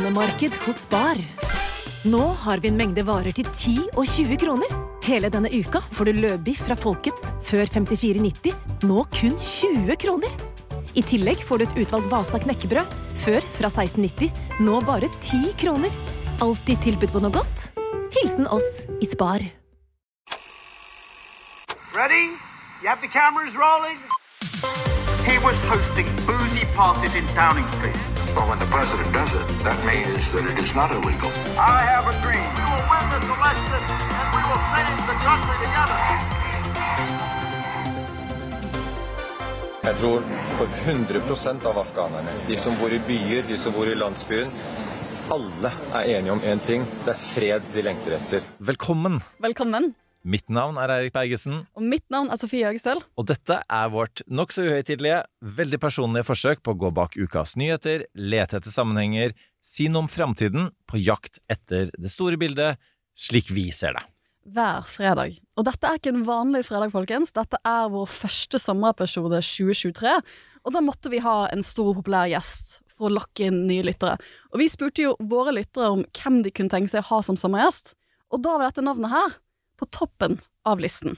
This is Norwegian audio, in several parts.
Kronemarked hos Spar. Nå har vi en mengde varer til 10 og 20 kroner. Hele denne uka får du løbiff fra Folkets før 54,90, nå kun 20 kroner. I tillegg får du et utvalgt Vasa knekkebrød, før fra 16,90, nå bare 10 kroner. Alltid tilbud på noe godt. Hilsen oss i Spar. Ready? You have the cameras rolling? He was hosting boozy parties in Downing Street. But when the president does it, that means that it is not illegal. I have a dream. We will win this election and we will change the country together. Jeg tror for 100 av afghanerne, de som bor i byer, de som bor i landsbyen, alle er enige om én ting. Det er fred de lengter etter. Velkommen! Velkommen. Mitt navn er Eirik Bergesen, Og mitt navn er Sofie Høgestøl. og dette er vårt nokså uhøytidelige, veldig personlige forsøk på å gå bak ukas nyheter, lete etter sammenhenger, si noe om framtiden, på jakt etter det store bildet, slik vi ser det. Hver fredag. Og dette er ikke en vanlig fredag, folkens. Dette er vår første sommerepisode 2023. Og da måtte vi ha en stor, populær gjest for å lokke inn nye lyttere. Og vi spurte jo våre lyttere om hvem de kunne tenke seg å ha som sommergjest. Og da var dette navnet her på toppen av listen.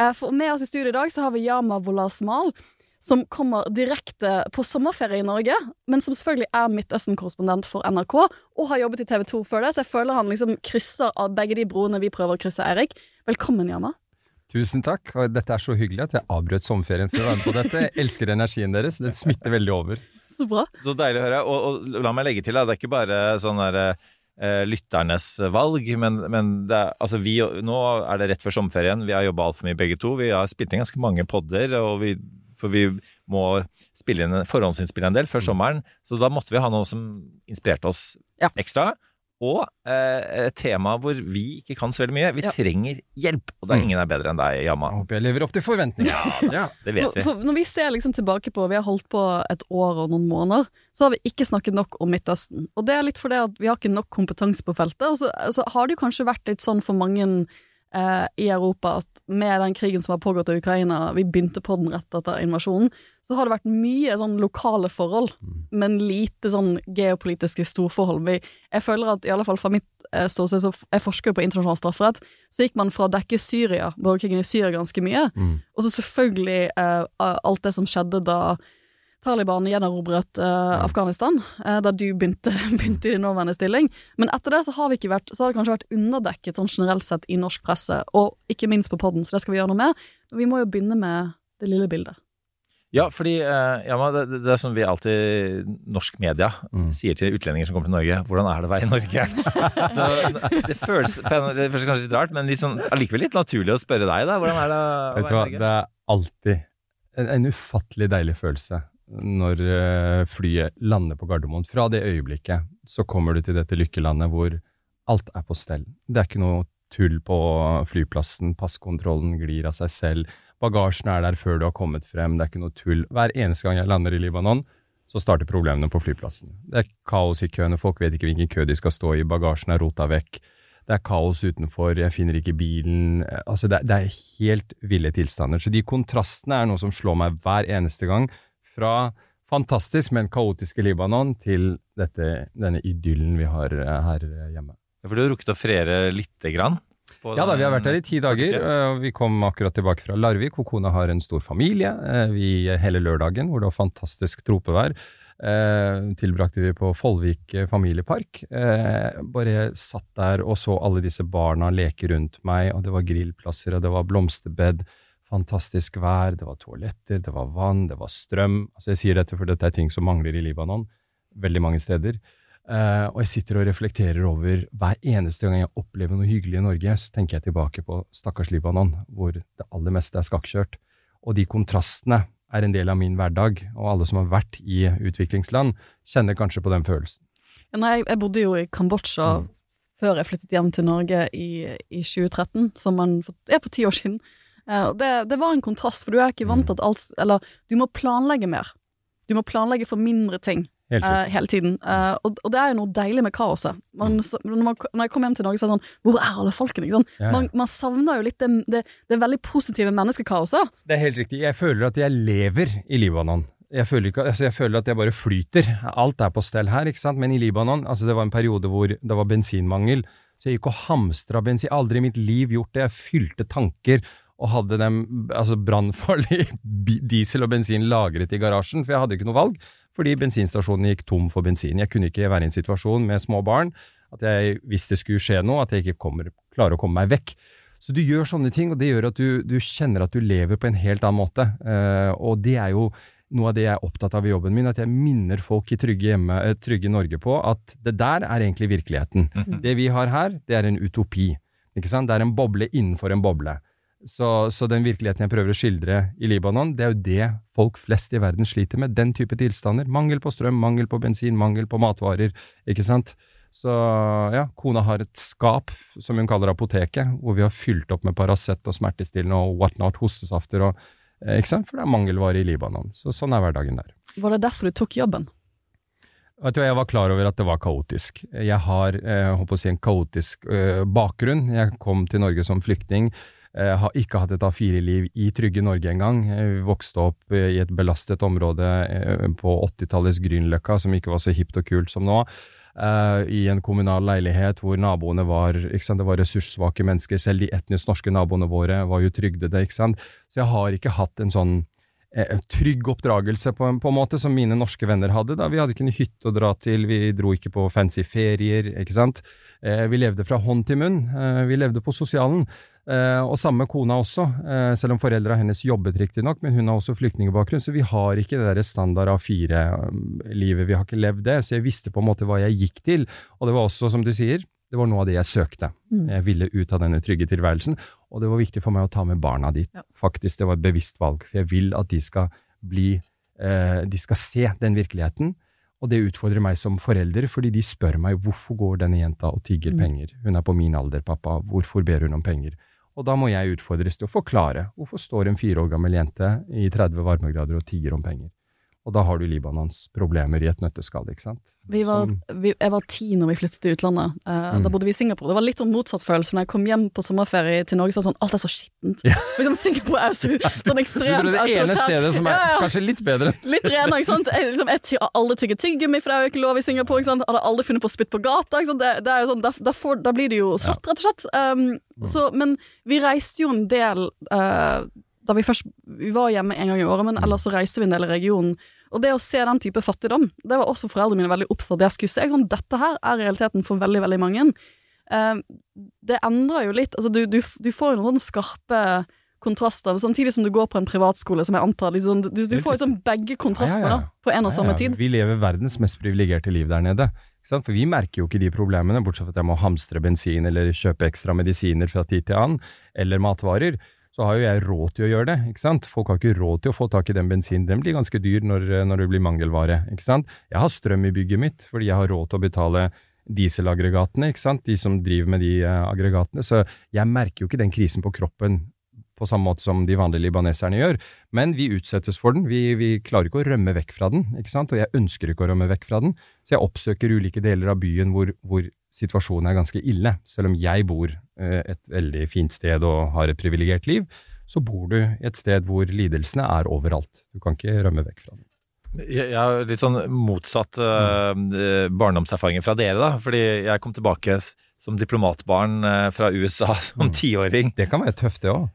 Eh, For med oss i studio i dag så har vi Yama Wolasmal, som kommer direkte på sommerferie i Norge, men som selvfølgelig er Midtøsten-korrespondent for NRK, og har jobbet i TV 2 før det, så jeg føler han liksom krysser av begge de broene vi prøver å krysse, Erik. Velkommen, Yama. Tusen takk, og dette er så hyggelig at jeg avbrøt sommerferien for å være med på dette. Jeg elsker energien deres, den smitter veldig over. Så bra. Så deilig å høre. Og, og la meg legge til, da, det er ikke bare sånn der eh, lytternes valg, men, men er, altså vi, nå er det rett før sommerferien. Vi har jobba altfor mye begge to. Vi har spilt inn ganske mange podder, og vi, for vi må spille inn, forhåndsinnspille en del før sommeren. Så da måtte vi ha noe som inspirerte oss Ja. ekstra. Og eh, et tema hvor vi ikke kan så veldig mye. Vi Ja. trenger hjelp, og da er Mm. ingen er bedre enn deg, Jamma. Jeg håper jeg lever opp til forventningene. Ja. Det vet For, vi. for når vi ser liksom tilbake på Vi har holdt på et år og noen måneder, så har vi ikke snakket nok om Midtøsten. Og det er litt fordi at vi har ikke nok kompetanse på feltet. Og så, så har det jo kanskje vært litt sånn for mange eh, i Europa at med den krigen som har pågått i Ukraina, vi begynte på den rett etter invasjonen, så har det vært mye sånn lokale forhold, men lite sånn geopolitiske storforhold. Vi, jeg føler at i alle fall fra mitt eh, ståsted, så jeg forsker jo på internasjonal strafferett, så gikk man fra å dekke Syria, borgerkrigen i Syria ganske mye, Mm. og så selvfølgelig eh, alt det som skjedde da Taliban gjenerobret uh, Afghanistan, uh, da du begynte, begynte i din nåværende stilling. Men etter det så har, vi ikke vært, så har det kanskje vært underdekket sånn generelt sett i norsk presse, og ikke minst på podden, så det skal vi gjøre noe med. Vi må jo begynne med det lille bildet. Ja, fordi eh, Yama, det, det det er som vi alltid, norsk media, Mm. sier til utlendinger som kommer til Norge. Hvordan er det å være i Norge? Så det føles, det føles kanskje litt rart, men litt sånn, allikevel litt naturlig å spørre deg, da. Hvordan er det å Vet du hva, være i Norge? det er alltid en, en ufattelig deilig følelse når eh, flyet lander på Gardermoen. Fra det øyeblikket så kommer du til dette lykkelandet hvor alt er på stell. Det er ikke noe tull på flyplassen, passkontrollen glir av seg selv, bagasjen er der før du har kommet frem, det er ikke noe tull. Hver eneste gang jeg lander i Libanon, så starter problemene på flyplassen. Det er kaos i køene, folk vet ikke hvilken kø de skal stå i, bagasjen er rota vekk. Det er kaos utenfor, jeg finner ikke bilen. Altså, det, er- det er helt ville tilstander. Så de kontrastene er noe som slår meg hver eneste gang. Fra fantastisk, men kaotiske Libanon til dette, denne idyllen vi har eh, her hjemme. For du har rukket å feriere lite grann? Ja da, vi har vært der i ti dager. eh, Vi kom akkurat tilbake fra Larvik, hvor kona har en stor familie. Eh, Vi hele lørdagen, hvor det var fantastisk tropevær, eh, tilbrakte vi på Follvik familiepark. Eh, bare satt der og så alle disse barna leke rundt meg, og det var grillplasser, og det var blomsterbed. Fantastisk vær, det var toaletter, det var vann, det var strøm. Altså Jeg sier dette for dette er ting som mangler i Libanon, veldig mange steder. Uh, og jeg sitter og reflekterer over hver eneste gang jeg opplever noe hyggelig i Norge, så tenker jeg tilbake på stakkars Libanon, hvor det aller meste er skakkjørt. Og de kontrastene er en del av min hverdag, og alle som har vært i utviklingsland, kjenner kanskje på den følelsen. Jeg, jeg bodde jo i Kambodsja før jeg flyttet hjem til Norge i, i 2013, som man for, ja, for ti år siden. Eh, og det, det var en kontrast, for du er ikke vant til at alt Eller du må planlegge mer. Du må planlegge for mindre ting Helt eh, hele tiden. Uh, og, og det er jo noe deilig med kaoset. Man, når, man, når jeg kom hjem til Norge, så var det sånn Hvor er alle folkene? Ikke sant? Ja, ja. Man, man savner jo litt det, det, det veldig positive menneskekaoset. Det er helt riktig. Jeg føler at jeg lever i Libanon. Jeg føler, ikke, altså jeg føler at jeg bare flyter. Alt er på stell her, ikke sant. Men i Libanon, altså det var en periode hvor det var bensinmangel. Så jeg gikk og hamstra bensin. Aldri i mitt liv gjort det. Jeg fylte tanker og hadde dem altså brannfarlig diesel og bensin lagret i garasjen, for jeg hadde ikke noe valg. Fordi bensinstasjonen gikk tom for bensin. Jeg kunne ikke være i en situasjon med små barn at jeg, hvis det skulle skje noe, at jeg ikke kommer, klarer å komme meg vekk. Så du gjør sånne ting, og det gjør at du, du kjenner at du lever på en helt annen måte. Eh, og det er jo noe av det jeg er opptatt av i jobben min, at jeg minner folk i Trygge, hjemme, eh, trygge Norge på at det der er egentlig virkeligheten. Det vi har her, det er en utopi. Det er en boble innenfor en boble. Så, så den virkeligheten jeg prøver å skildre i Libanon, det er jo det folk flest i verden sliter med. Den type tilstander. Mangel på strøm, mangel på bensin, mangel på matvarer. Ikke sant? Så ja, kona har et skap, som hun kaller apoteket, hvor vi har fylt opp med Paracet og smertestillende og whatnot, hostesafter og eh, Ikke sant? For det er mangelvare i Libanon. Så sånn er hverdagen der. Var det derfor du tok jobben? Vet du, Jeg var klar over at det var kaotisk. Jeg har jeg håper å si en kaotisk øh, bakgrunn. Jeg kom til Norge som flyktning. Eh, har ikke hatt et A4-liv i trygge Norge engang. Jeg vokste opp eh, i et belastet område eh, på 80-tallets Grünerløkka, som ikke var så hipt og kult som nå. Eh, I en kommunal leilighet hvor naboene var ikke sant, det var ressurssvake mennesker. Selv de etnisk norske naboene våre var jo trygdede. Så jeg har ikke hatt en sånn eh, trygg oppdragelse på på en måte som mine norske venner hadde. da Vi hadde ikke en hytte å dra til, vi dro ikke på fancy ferier, ikke sant. Eh, vi levde fra hånd til munn, eh, vi levde på sosialen. Eh, og samme kona også, eh, selv om foreldra hennes jobbet riktignok, men hun har også flyktningbakgrunn, så vi har ikke det der standard A4-livet, vi har ikke levd det. Så jeg visste på en måte hva jeg gikk til, og det var også, som du sier, det var noe av det jeg søkte. Jeg ville ut av denne trygge tilværelsen, og det var viktig for meg å ta med barna dit. Faktisk, det var et bevisst valg, for jeg vil at de skal bli eh, De skal se den virkeligheten, og det utfordrer meg som forelder, fordi de spør meg hvorfor går denne jenta og tigger penger? Hun er på min alder, pappa, hvorfor ber hun om penger? Og da må jeg utfordres til å forklare hvorfor står en fire år gammel jente i 30 varmegrader og tigger om penger. Og da har du Libanons problemer i et nøtteskall, ikke sant? Vi var, vi, jeg var ti når vi flyttet til utlandet. Eh, Da bodde vi i Singapore. Det var litt sånn motsatt følelse når jeg kom hjem på sommerferie til Norge. Så var det sånn, alt er så skittent. Liksom, Singapore er så, sånn ekstremt autoritært. det ene stedet som er Ja, ja. kanskje litt bedre Litt renere, ikke sant. Jeg, liksom, jeg har aldri tygget tyggegummi, for det er jo ikke lov i Singapore. Ikke sant? Hadde aldri funnet på å spytte på gata. Ikke sant? Det, det er jo sånn, da, da, får, da blir det jo slått, rett og slett. Um, så, men vi reiste jo en del eh, da vi først Vi var hjemme en gang i året, men ellers så reiste vi en del i regionen. Og det å se den type fattigdom, det var også foreldrene mine veldig opptatt av jeg skulle se. sånn. Dette her er realiteten for veldig, veldig mange. Eh, det endrer jo litt. Altså, du, du, du får jo noen sånne skarpe kontraster, samtidig som du går på en privatskole, som jeg antar liksom, Du, du får jo sånn begge kontraster Ja, ja, ja. på en og samme tid. Vi lever verdens mest privilegerte liv der nede. For vi merker jo ikke de problemene, bortsett fra at jeg må hamstre bensin eller kjøpe ekstra medisiner fra tid til annen, eller matvarer. Så har jo jeg råd til å gjøre det, ikke sant. Folk har ikke råd til å få tak i den bensinen. Den blir ganske dyr når, når det blir mangelvare, ikke sant. Jeg har strøm i bygget mitt fordi jeg har råd til å betale dieselaggregatene, ikke sant. De som driver med de eh, aggregatene. Så jeg merker jo ikke den krisen på kroppen på samme måte som de vanlige libaneserne gjør. Men vi utsettes for den. Vi, vi klarer ikke å rømme vekk fra den, ikke sant? og jeg ønsker ikke å rømme vekk fra den. Så jeg oppsøker ulike deler av byen hvor, hvor situasjonen er ganske ille. Selv om jeg bor eh, et veldig fint sted og har et privilegert liv, så bor du et sted hvor lidelsene er overalt. Du kan ikke rømme vekk fra dem. Jeg har litt sånn motsatt uh, barndomserfaringer fra dere, da. Fordi jeg kom tilbake som diplomatbarn eh, fra USA som tiåring. Det kan være tøft, det òg.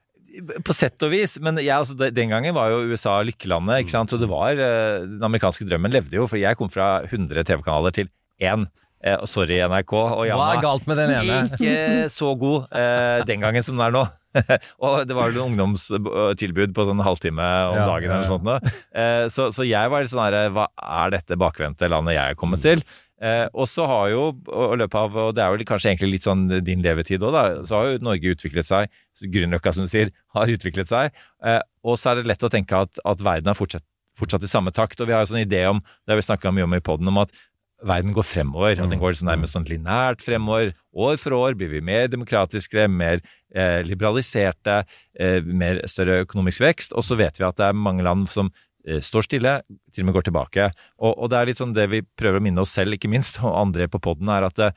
På sett og vis, men jeg, altså, den gangen var jo USA lykkelandet, ikke sant. Så det var eh, Den amerikanske drømmen levde jo, for jeg kom fra 100 TV-kanaler til én. Eh, sorry, NRK og Hva er galt med den ene? Ikke så god eh, den gangen som den er nå. og det var vel ungdomstilbud på sånn halvtime om Ja, dagen eller noe sånt. Eh, så, så jeg var litt sånn herre Hva er dette bakvendte landet jeg er kommet til? Eh, og så har jo, og løpet av, og det er vel kanskje egentlig litt sånn din levetid òg, da, så har jo Norge utviklet seg. Grünerløkka, som du sier, har utviklet seg. Eh, og så er det lett å tenke at, at verden har fortsatt, fortsatt i samme takt. Og vi har jo sånn idé om, det har vi snakka mye om i poden, om at verden går fremover. og den går liksom nærmest sånn linært fremover. År for år blir vi mer demokratiske, mer eh, liberaliserte, eh, mer større økonomisk vekst. Og så vet vi at det er mange land som eh, står stille, til og med går tilbake. Og, og, det er litt sånn det vi prøver å minne oss selv, ikke minst, og andre på poden, er at det,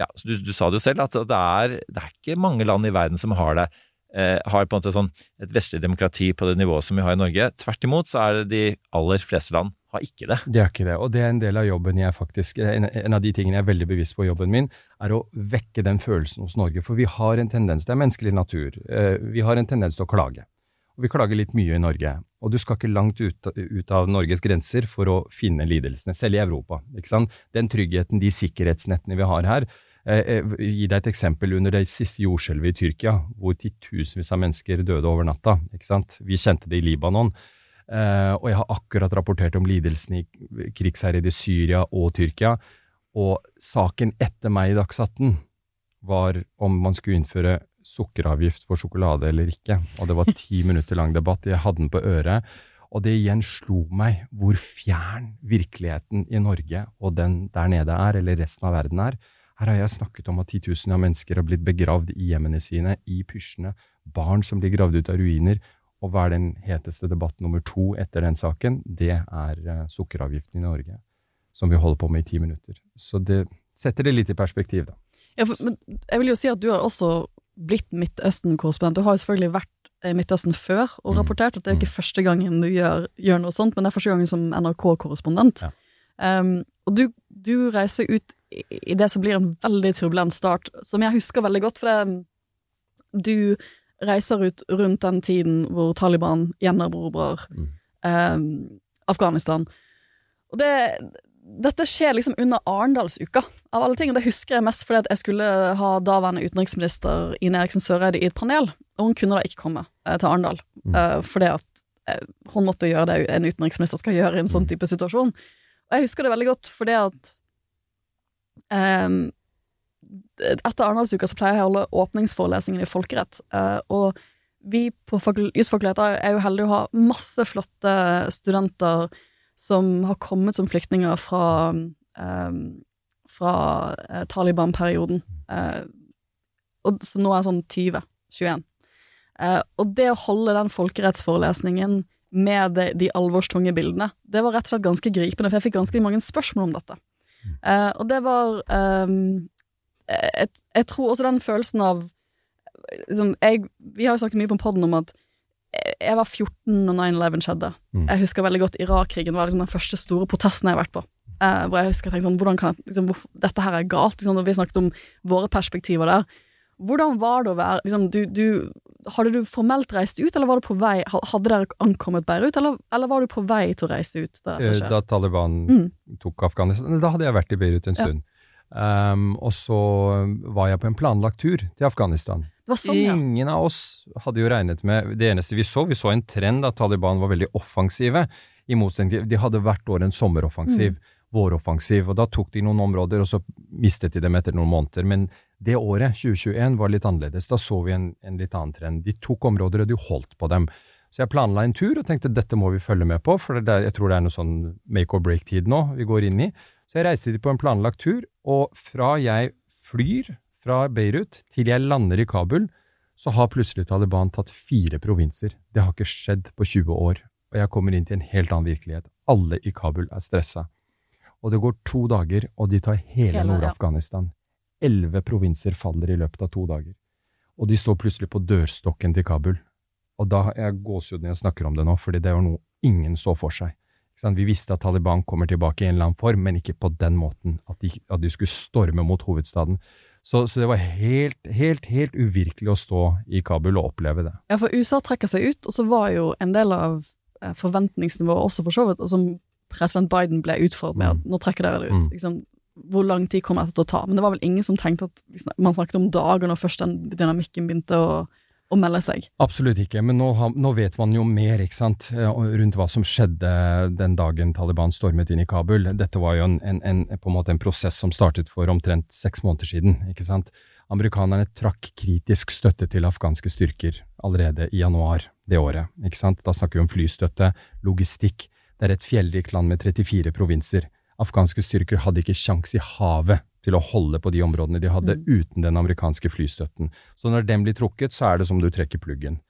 ja, du, du, sa det jo selv, at det er, det er ikke mange land i verden som har det eh, har på en måte sånn et vestlig demokrati på det nivået som vi har i Norge. Tvert imot så er det de aller fleste land har ikke det. Det er ikke det, og det er en del av jobben jeg faktisk en, en, av de tingene jeg er veldig bevisst på i jobben min, er å vekke den følelsen hos Norge. For vi har en tendens, det er menneskelig natur, eh, vi har en tendens til å klage. Og vi klager litt mye i Norge. Og du skal ikke langt ut, ut, av Norges grenser for å finne lidelsene, selv i Europa. ikke sant? Den tryggheten, de sikkerhetsnettene vi har her, Eh, eh, gi deg et eksempel under det siste jordskjelvet i Tyrkia, hvor titusenvis av mennesker døde over natta. ikke sant? Vi kjente det i Libanon. Eh, og jeg har akkurat rapportert om lidelsene i krigsherjede Syria og Tyrkia. Og saken etter meg i Dagsnytt var om man skulle innføre sukkeravgift på sjokolade eller ikke. Og det var ti minutter lang debatt. Jeg hadde den på øret. Og det igjen slo meg hvor fjern virkeligheten i Norge og den der nede er, eller resten av verden er. Her har jeg snakket om at titusener av mennesker har blitt begravd i hjemmene sine, i pysjene, barn som blir gravd ut av ruiner. Og hva er den heteste debatt nummer to etter den saken? Det er uh, sukkeravgiften i Norge, som vi holder på med i ti minutter. Så det setter det litt i perspektiv, da. Ja, for, men jeg vil jo si at du har også blitt Midtøsten-korrespondent. Du har jo selvfølgelig vært i Midtøsten før og mm. rapportert, at det er ikke mm. første gangen du gjør, gjør, noe sånt, men det er første gangen som NRK-korrespondent. Ja. Um, og du, du reiser ut i det som blir en veldig turbulent start, som jeg husker veldig godt, for det, du reiser ut rundt den tiden hvor Taliban gjenerobrer mm. eh, Afghanistan. Og det, dette skjer liksom under Arendalsuka, av alle ting. Og det husker jeg mest fordi at jeg skulle ha daværende utenriksminister Ine Eriksen Søreide i et panel, og hun kunne da ikke komme eh, til Arendal. Mm. Eh, fordi at eh, hun måtte gjøre det en utenriksminister skal gjøre i en sånn mm. type situasjon. Og jeg husker det veldig godt fordi at Um, etter Arendalsuka så pleier jeg å holde åpningsforelesningen i folkerett, uh, og vi på jusfakultetet er jo heldige å ha masse flotte studenter som har kommet som flyktninger fra, um, fra uh, Taliban-perioden, uh, som nå er sånn 20-21. Uh, og det å holde den folkerettsforelesningen med de, de alvorstunge bildene, det var rett og slett ganske gripende, for jeg fikk ganske mange spørsmål om dette. Uh, og det var um, jeg, jeg, tror også den følelsen av liksom, jeg, Vi har jo snakket mye på poden om at jeg var 14 når 9-11 skjedde. Mm. Jeg husker veldig godt Irak-krigen var liksom den første store protesten jeg har vært på. Uh, hvor jeg husker jeg tenkte sånn, hvordan kan jeg, liksom, hvorfor, Dette her er galt. Liksom, når vi snakket om våre perspektiver der. Hvordan var det å være liksom, du, du, Hadde du formelt reist ut, eller var du på vei Hadde dere ankommet Beirut, eller, eller var du på vei til å reise ut? Da, eh, da Taliban mm. tok Afghanistan Da hadde jeg vært i Beirut en stund. Ja. Um, og så var jeg på en planlagt tur til Afghanistan. Sånn, ja. Ingen av oss hadde jo regnet med Det eneste vi så, vi så en trend at Taliban var veldig offensive. I motsetning De hadde hvert år en sommeroffensiv, mm. våroffensiv, og da tok de noen områder, og så mistet de dem etter noen måneder. Men det året, 2021, var litt annerledes. Da så vi en, en litt annen trend. De tok områder, og de holdt på dem. Så jeg planla en tur og tenkte dette må vi følge med på, for er, jeg tror det er noe sånn make or break-tid nå vi går inn i. Så jeg reiste dit på en planlagt tur, og fra jeg flyr fra Beirut til jeg lander i Kabul, så har plutselig Taliban tatt fire provinser. Det har ikke skjedd på 20 år, og jeg kommer inn til en helt annen virkelighet. Alle i Kabul er stressa. Og det går to dager, og de tar hele, hele Nord-Afghanistan. Elleve provinser faller i løpet av to dager. Og de står plutselig på dørstokken til Kabul. Og da er jeg gåsehud når jeg snakker om det nå, fordi det var noe ingen så for seg. Vi visste at Taliban kommer tilbake i en eller annen form, men ikke på den måten, at de, at de skulle storme mot hovedstaden. Så, så, det var helt, helt, helt uvirkelig å stå i Kabul og oppleve det. Ja, for USA trekker seg ut, og så var jo en del av eh, forventningsnivået også for så vidt, og som president Biden ble utfordret med, at mm. nå trekker dere det ut. Mm. Liksom, hvor lang tid kommer dette til å ta? Men det var vel ingen som tenkte at man snakket om dager når først den dynamikken begynte å, å melde seg? Absolutt ikke, men nå, nå, vet man jo mer ikke sant, eh, rundt hva som skjedde den dagen Taliban stormet inn i Kabul. Dette var jo en, en, en, på en måte en prosess som startet for omtrent seks måneder siden. ikke sant? Amerikanerne trakk kritisk støtte til afghanske styrker allerede i januar det året. ikke sant? Da snakker vi om flystøtte, logistikk. Det er et fjellrikt land med 34 provinser Afghanske styrker hadde ikke sjanse i havet til å holde på de områdene de hadde, uten den amerikanske flystøtten. Så når den blir trukket, så er det som du trekker pluggen.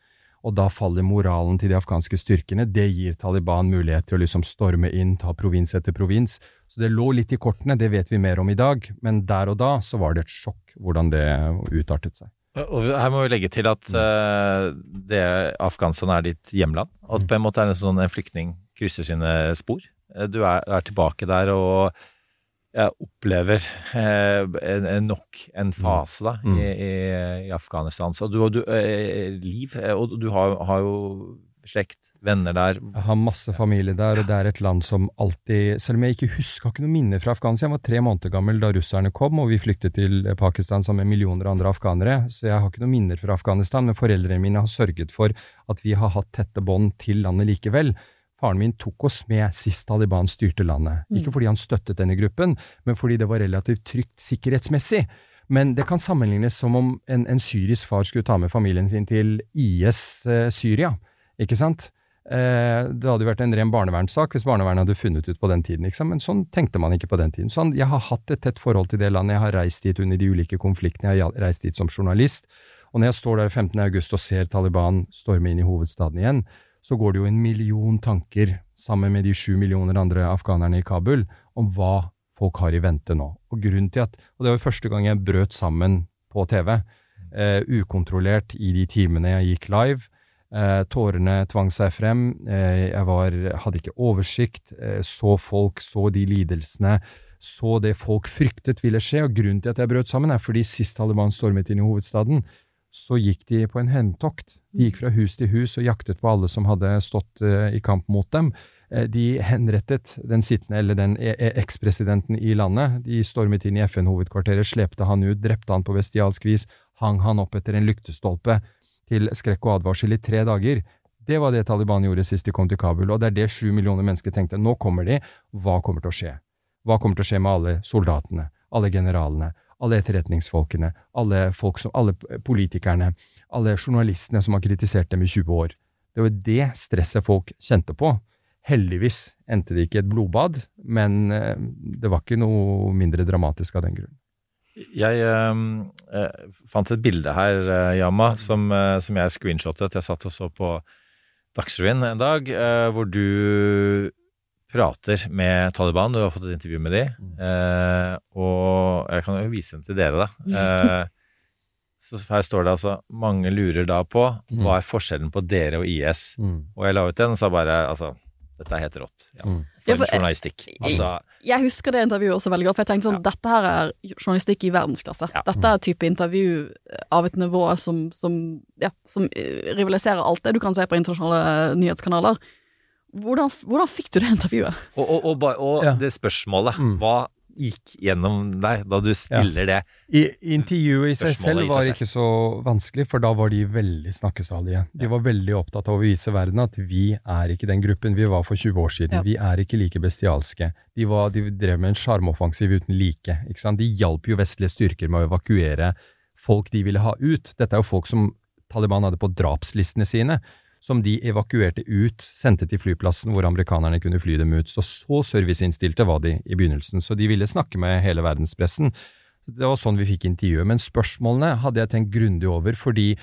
Og da faller moralen til de afghanske styrkene. Det gir Taliban mulighet til å liksom storme inn, ta provins etter provins. Så det lå litt i kortene, det vet vi mer om i dag, men der og da så var det et sjokk hvordan det utartet seg. Og her må vi legge til at uh, det Afghanistan er ditt hjemland. Og at på en måte er det sånn en flyktning krysser sine spor. Eh, Du er, er tilbake der og jeg opplever eh, en, en nok en fase da, Mm. i, i, Afghanistan. Så du, du eh, Liv, og du har, har jo slekt, venner der. Jeg har masse familie der, og det er et land som alltid Selv om jeg ikke husker, har ikke noe minner fra Afghanistan. Jeg var tre måneder gammel da russerne kom, og vi flyktet til Pakistan sammen med millioner andre afghanere. Så jeg har ikke noe minner fra Afghanistan, men foreldrene mine har sørget for at vi har hatt tette bånd til landet likevel. Faren min tok oss med sist Taliban styrte landet. Ikke fordi han støttet denne gruppen, men fordi det var relativt trygt sikkerhetsmessig. Men det kan sammenlignes som om en, en syrisk far skulle ta med familien sin til IS eh, Syria, ikke sant? Eh, det hadde jo vært en ren barnevernssak hvis barnevernet hadde funnet ut på den tiden, sant? men sånn tenkte man ikke på den tiden. Sånn, jeg har hatt et tett forhold til det landet, jeg har reist dit under de ulike konfliktene, jeg har reist dit som journalist, og når jeg står der 15. august og ser Taliban storme inn i hovedstaden igjen, så går det jo en million tanker sammen med de sju millioner andre afghanerne i Kabul om hva folk har i vente nå. Og grunnen til at, og det var jo første gang jeg brøt sammen på TV, eh, ukontrollert i de timene jeg gikk live, eh, tårene tvang seg frem, eh, jeg var, hadde ikke oversikt, eh, så folk, så de lidelsene, så det folk fryktet ville skje, og grunnen til at jeg brøt sammen er fordi sist Taliban stormet inn i hovedstaden, så gikk de på en hevntokt. De gikk fra hus til hus og jaktet på alle som hadde stått eh, i kamp mot dem. Eh, de henrettet den sittende, eller den e- e- ekspresidenten i landet. De stormet inn i FN-hovedkvarteret, slepte han ut, drepte han på bestialsk vis, hang han opp etter en lyktestolpe til skrekk og advarsel i tre dager. Det var det Taliban gjorde sist de kom til Kabul, og det er det sju millioner mennesker tenkte. Nå kommer de, hva kommer til å skje? Hva kommer til å skje med alle soldatene, alle generalene, alle etterretningsfolkene, alle, som, alle politikerne, alle journalistene som har kritisert dem i 20 år. Det var det stresset folk kjente på. Heldigvis endte det ikke i et blodbad, men eh, det var ikke noe mindre dramatisk av den grunn. Jeg eh, fant et bilde her, Yama, som, som jeg screenshottet. Jeg satt og så på Dagsrevyen en dag, hvor du prater med Taliban. Du har fått et intervju med de, eh, og jeg kan jo vise den til dere, da. Eh, så her står det altså Mange lurer da på hva er forskjellen på dere og IS. Mm. Og jeg la ut den og sa bare altså dette er helt rått. Ja, Mm. for Ja, en for- journalistikk. Altså, Jeg husker det intervjuet også veldig godt, for jeg tenkte sånn, dette her er journalistikk i verdensklasse. Ja. Dette er type intervju av et nivå som, som, ja, som eh, rivaliserer alt det du kan se på internasjonale nyhetskanaler. Hvordan, hvordan fikk du det intervjuet? Og, og, og, og Ja. det spørsmålet, Mm. hva gikk gjennom deg da du stiller det? I, intervjuet i seg selv var seg selv. ikke så vanskelig, for da var de veldig snakkesalige. De var veldig opptatt av å vise verden at vi er ikke den gruppen vi var for 20 år siden. Ja. Vi er ikke like bestialske. De, var, de drev med en sjarmoffensiv uten like. Ikke sant? De hjalp jo vestlige styrker med å evakuere folk de ville ha ut. Dette er jo folk som Taliban hadde på drapslistene sine, som de evakuerte ut, sendte til flyplassen hvor amerikanerne kunne fly dem ut. Så så serviceinnstilte var de i begynnelsen, så de ville snakke med hele verdenspressen. Det var sånn vi fikk intervjuet. Men spørsmålene hadde jeg tenkt grundig over, fordi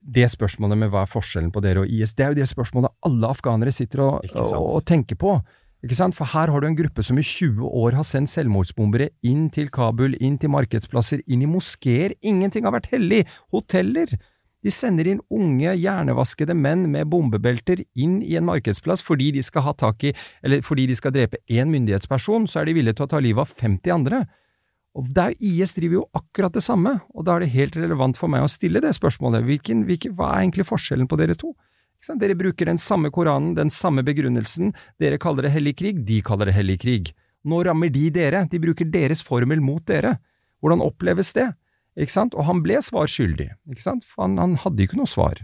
det spørsmålet med hva er forskjellen på dere og IS, det er jo det spørsmålet alle afghanere sitter og, og, tenker på. Ikke sant? For her har du en gruppe som i 20 år har sendt selvmordsbombere inn til Kabul, inn til markedsplasser, inn i moskeer. Ingenting har vært hellig. Hoteller. De sender inn unge, hjernevaskede menn med bombebelter inn i en markedsplass fordi de skal ha tak i, eller fordi de skal drepe én myndighetsperson, så er de villige til å ta livet av 50 andre. Og der IS driver jo akkurat det samme, og da er det helt relevant for meg å stille det spørsmålet. Hvilken, hvilken, hva er egentlig forskjellen på dere to? Dere bruker den samme Koranen, den samme begrunnelsen. Dere kaller det hellig krig, de kaller det hellig krig. Nå rammer de dere, de bruker deres formel mot dere. Hvordan oppleves det? Ikke sant? Og han ble svar skyldig, ikke sant? For han, han hadde ikke noe svar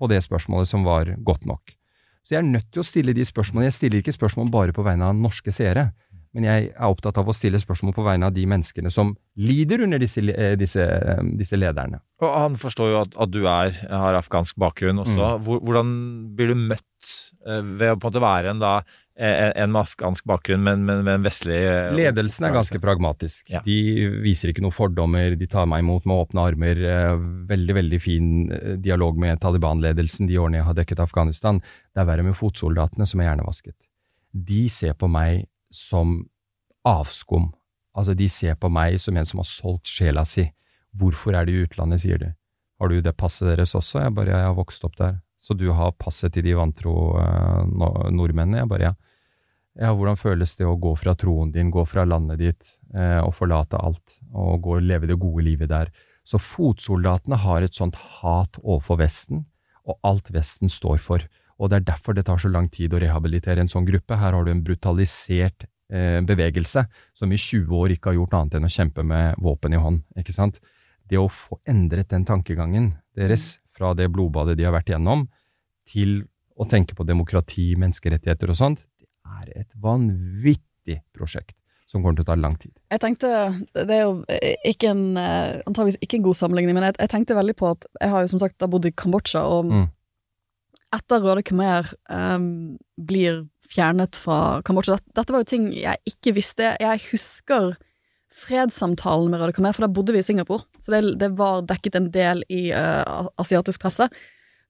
på det spørsmålet som var godt nok. Så jeg er nødt til å stille de spørsmålene. Jeg stiller ikke spørsmål bare på vegne av norske seere, men jeg er opptatt av å stille spørsmål på vegne av de menneskene som lider under disse, eh, disse, eh, disse lederne. Og han forstår jo at, at du er, har afghansk bakgrunn også. Mm. Hvordan blir du møtt eh, ved å på en måte være en, da, en, en med afghansk bakgrunn, men, med en vestlig eh, Ledelsen er ganske pragmatisk. Ja. De viser ikke noen fordommer, de tar meg imot med åpne armer. eh, Veldig, veldig fin eh, dialog med Taliban-ledelsen de årene jeg har dekket Afghanistan. Det er verre med fotsoldatene, som er hjernevasket. De ser på meg som avskum. Altså, de ser på meg som en som har solgt sjela si. Hvorfor er du i utlandet, sier de. Har du det passet deres også? Jeg bare, jeg har vokst opp der. Så du har passet til de vantro eh, nordmennene? Jeg bare, ja. Ja, hvordan føles det å gå fra troen din, gå fra landet ditt eh, og forlate alt, og gå og leve det gode livet der? Så fotsoldatene har et sånt hat overfor Vesten, og alt Vesten står for. Og det er derfor det tar så lang tid å rehabilitere en sånn gruppe. Her har du en brutalisert eh, bevegelse som i 20 år ikke har gjort annet enn å kjempe med våpen i hånd, ikke sant? Det å få endret den tankegangen deres fra det blodbadet de har vært igjennom, til å tenke på demokrati, menneskerettigheter og sånt, er et vanvittig prosjekt som kommer til å ta lang tid. Jeg tenkte, Det er jo ikke en, eh, antageligvis ikke en god sammenligning, men jeg, jeg tenkte veldig på at jeg har jo som sagt bodd i Kambodsja, og Mm. etter Røde Khmer um, blir fjernet fra Kambodsja dette, dette var jo ting jeg ikke visste. Jeg husker fredssamtalen med Røde Khmer, for da bodde vi i Singapore, så det, det var dekket en del i uh, asiatisk presse.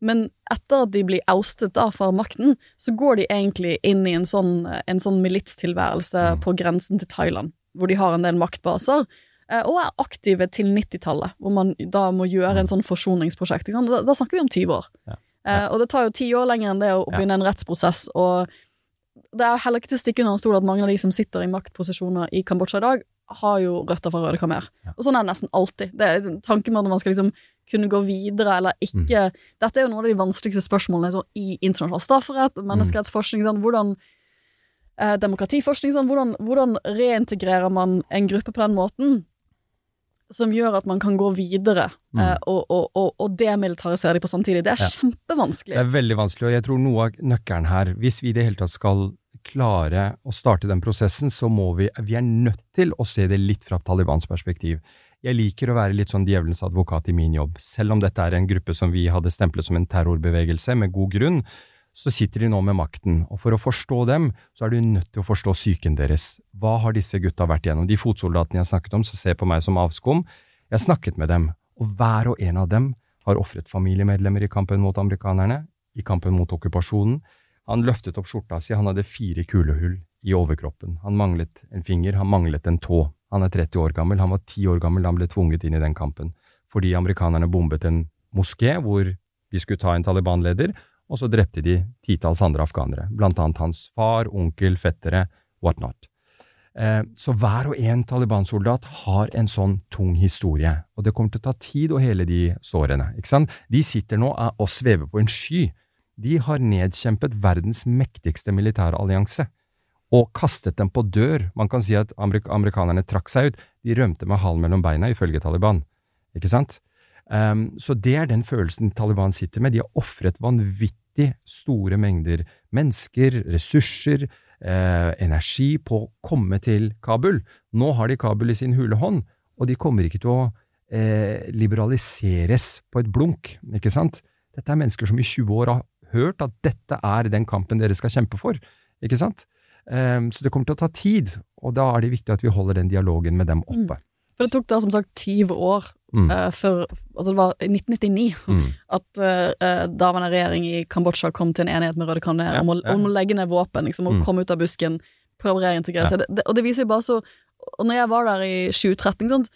Men etter at de blir oustet da fra makten, så går de egentlig inn i en sånn, en sånn militstilværelse på grensen til Thailand, hvor de har en del maktbaser, eh, og er aktive til 90-tallet, hvor man da må gjøre en sånn forsoningsprosjekt. Da, da snakker vi om 20 år. Eh, og det tar jo ti år lenger enn det å begynne en rettsprosess, og det er heller ikke til å stikke under en stol at mange av de som sitter i maktposisjoner i Kambodsja i dag, har jo røtter fra Røde Khmer. Og sånn er det nesten alltid. Det er tanken med at man skal liksom kunne gå videre eller ikke Dette er jo noen av de vanskeligste spørsmålene så, i internasjonal strafferett, menneskerettsforskning, sånn, hvordan eh, demokratiforskning, sånn, hvordan, hvordan reintegrerer man en gruppe på den måten som gjør at man kan gå videre eh, og, og, og, og demilitarisere de på samtidig. Det er Ja. kjempevanskelig. Det er veldig vanskelig, og jeg tror noe av nøkkelen her, hvis vi i det hele tatt skal klare å starte den prosessen, så må vi, vi er nødt til å se det litt fra Talibans perspektiv. Jeg liker å være litt sånn djevelens advokat i min jobb. Selv om dette er en gruppe som vi hadde stemplet som en terrorbevegelse, med god grunn, så sitter de nå med makten, og for å forstå dem, så er du nødt til å forstå psyken deres. Hva har disse gutta vært igjennom? De fotsoldatene jeg snakket om, som ser på meg som avskum, jeg har snakket med dem, og hver og en av dem har ofret familiemedlemmer i kampen mot amerikanerne, i kampen mot okkupasjonen. Han løftet opp skjorta si, han hadde fire kulehull i overkroppen. Han manglet en finger, han manglet en tå. Han er 30 år gammel, han var 10 år gammel da han ble tvunget inn i den kampen, fordi amerikanerne bombet en moské hvor de skulle ta en Taliban-leder, og så drepte de titalls andre afghanere, blant annet hans far, onkel, fettere, whatnot. Eh, så hver og en Taliban-soldat har en sånn tung historie, og det kommer til å ta tid å hele de sårene. ikke sant? De sitter nå og svever på en sky. De har nedkjempet verdens mektigste militærallianse og kastet dem på dør. Man kan si at amerik amerikanerne trakk seg ut. De rømte med halen mellom beina, ifølge Taliban. Ikke sant? Um, så det er den følelsen Taliban sitter med. De har ofret vanvittig store mengder mennesker, ressurser, eh, energi på å komme til Kabul. Nå har de Kabul i sin hule hånd, og de kommer ikke til å eh, liberaliseres på et blunk, ikke sant? Dette er mennesker som i 20 år har hørt at dette er den kampen dere skal kjempe for, ikke sant? Um, så det kommer til å ta tid, og da er det viktig at vi holder den dialogen med dem oppe. For det tok da som sagt 20 år Mm. uh, før Altså det var i 1999 Mm. at uh, daværende regjering i Kambodsja kom til en enighet med Røde Kanne Ja, om, ja. om å legge ned våpen, liksom, og Mm. komme ut av busken, prøve å reintegrere seg. Ja. det, og det viser jo bare så Og når jeg var der i 2013, sant,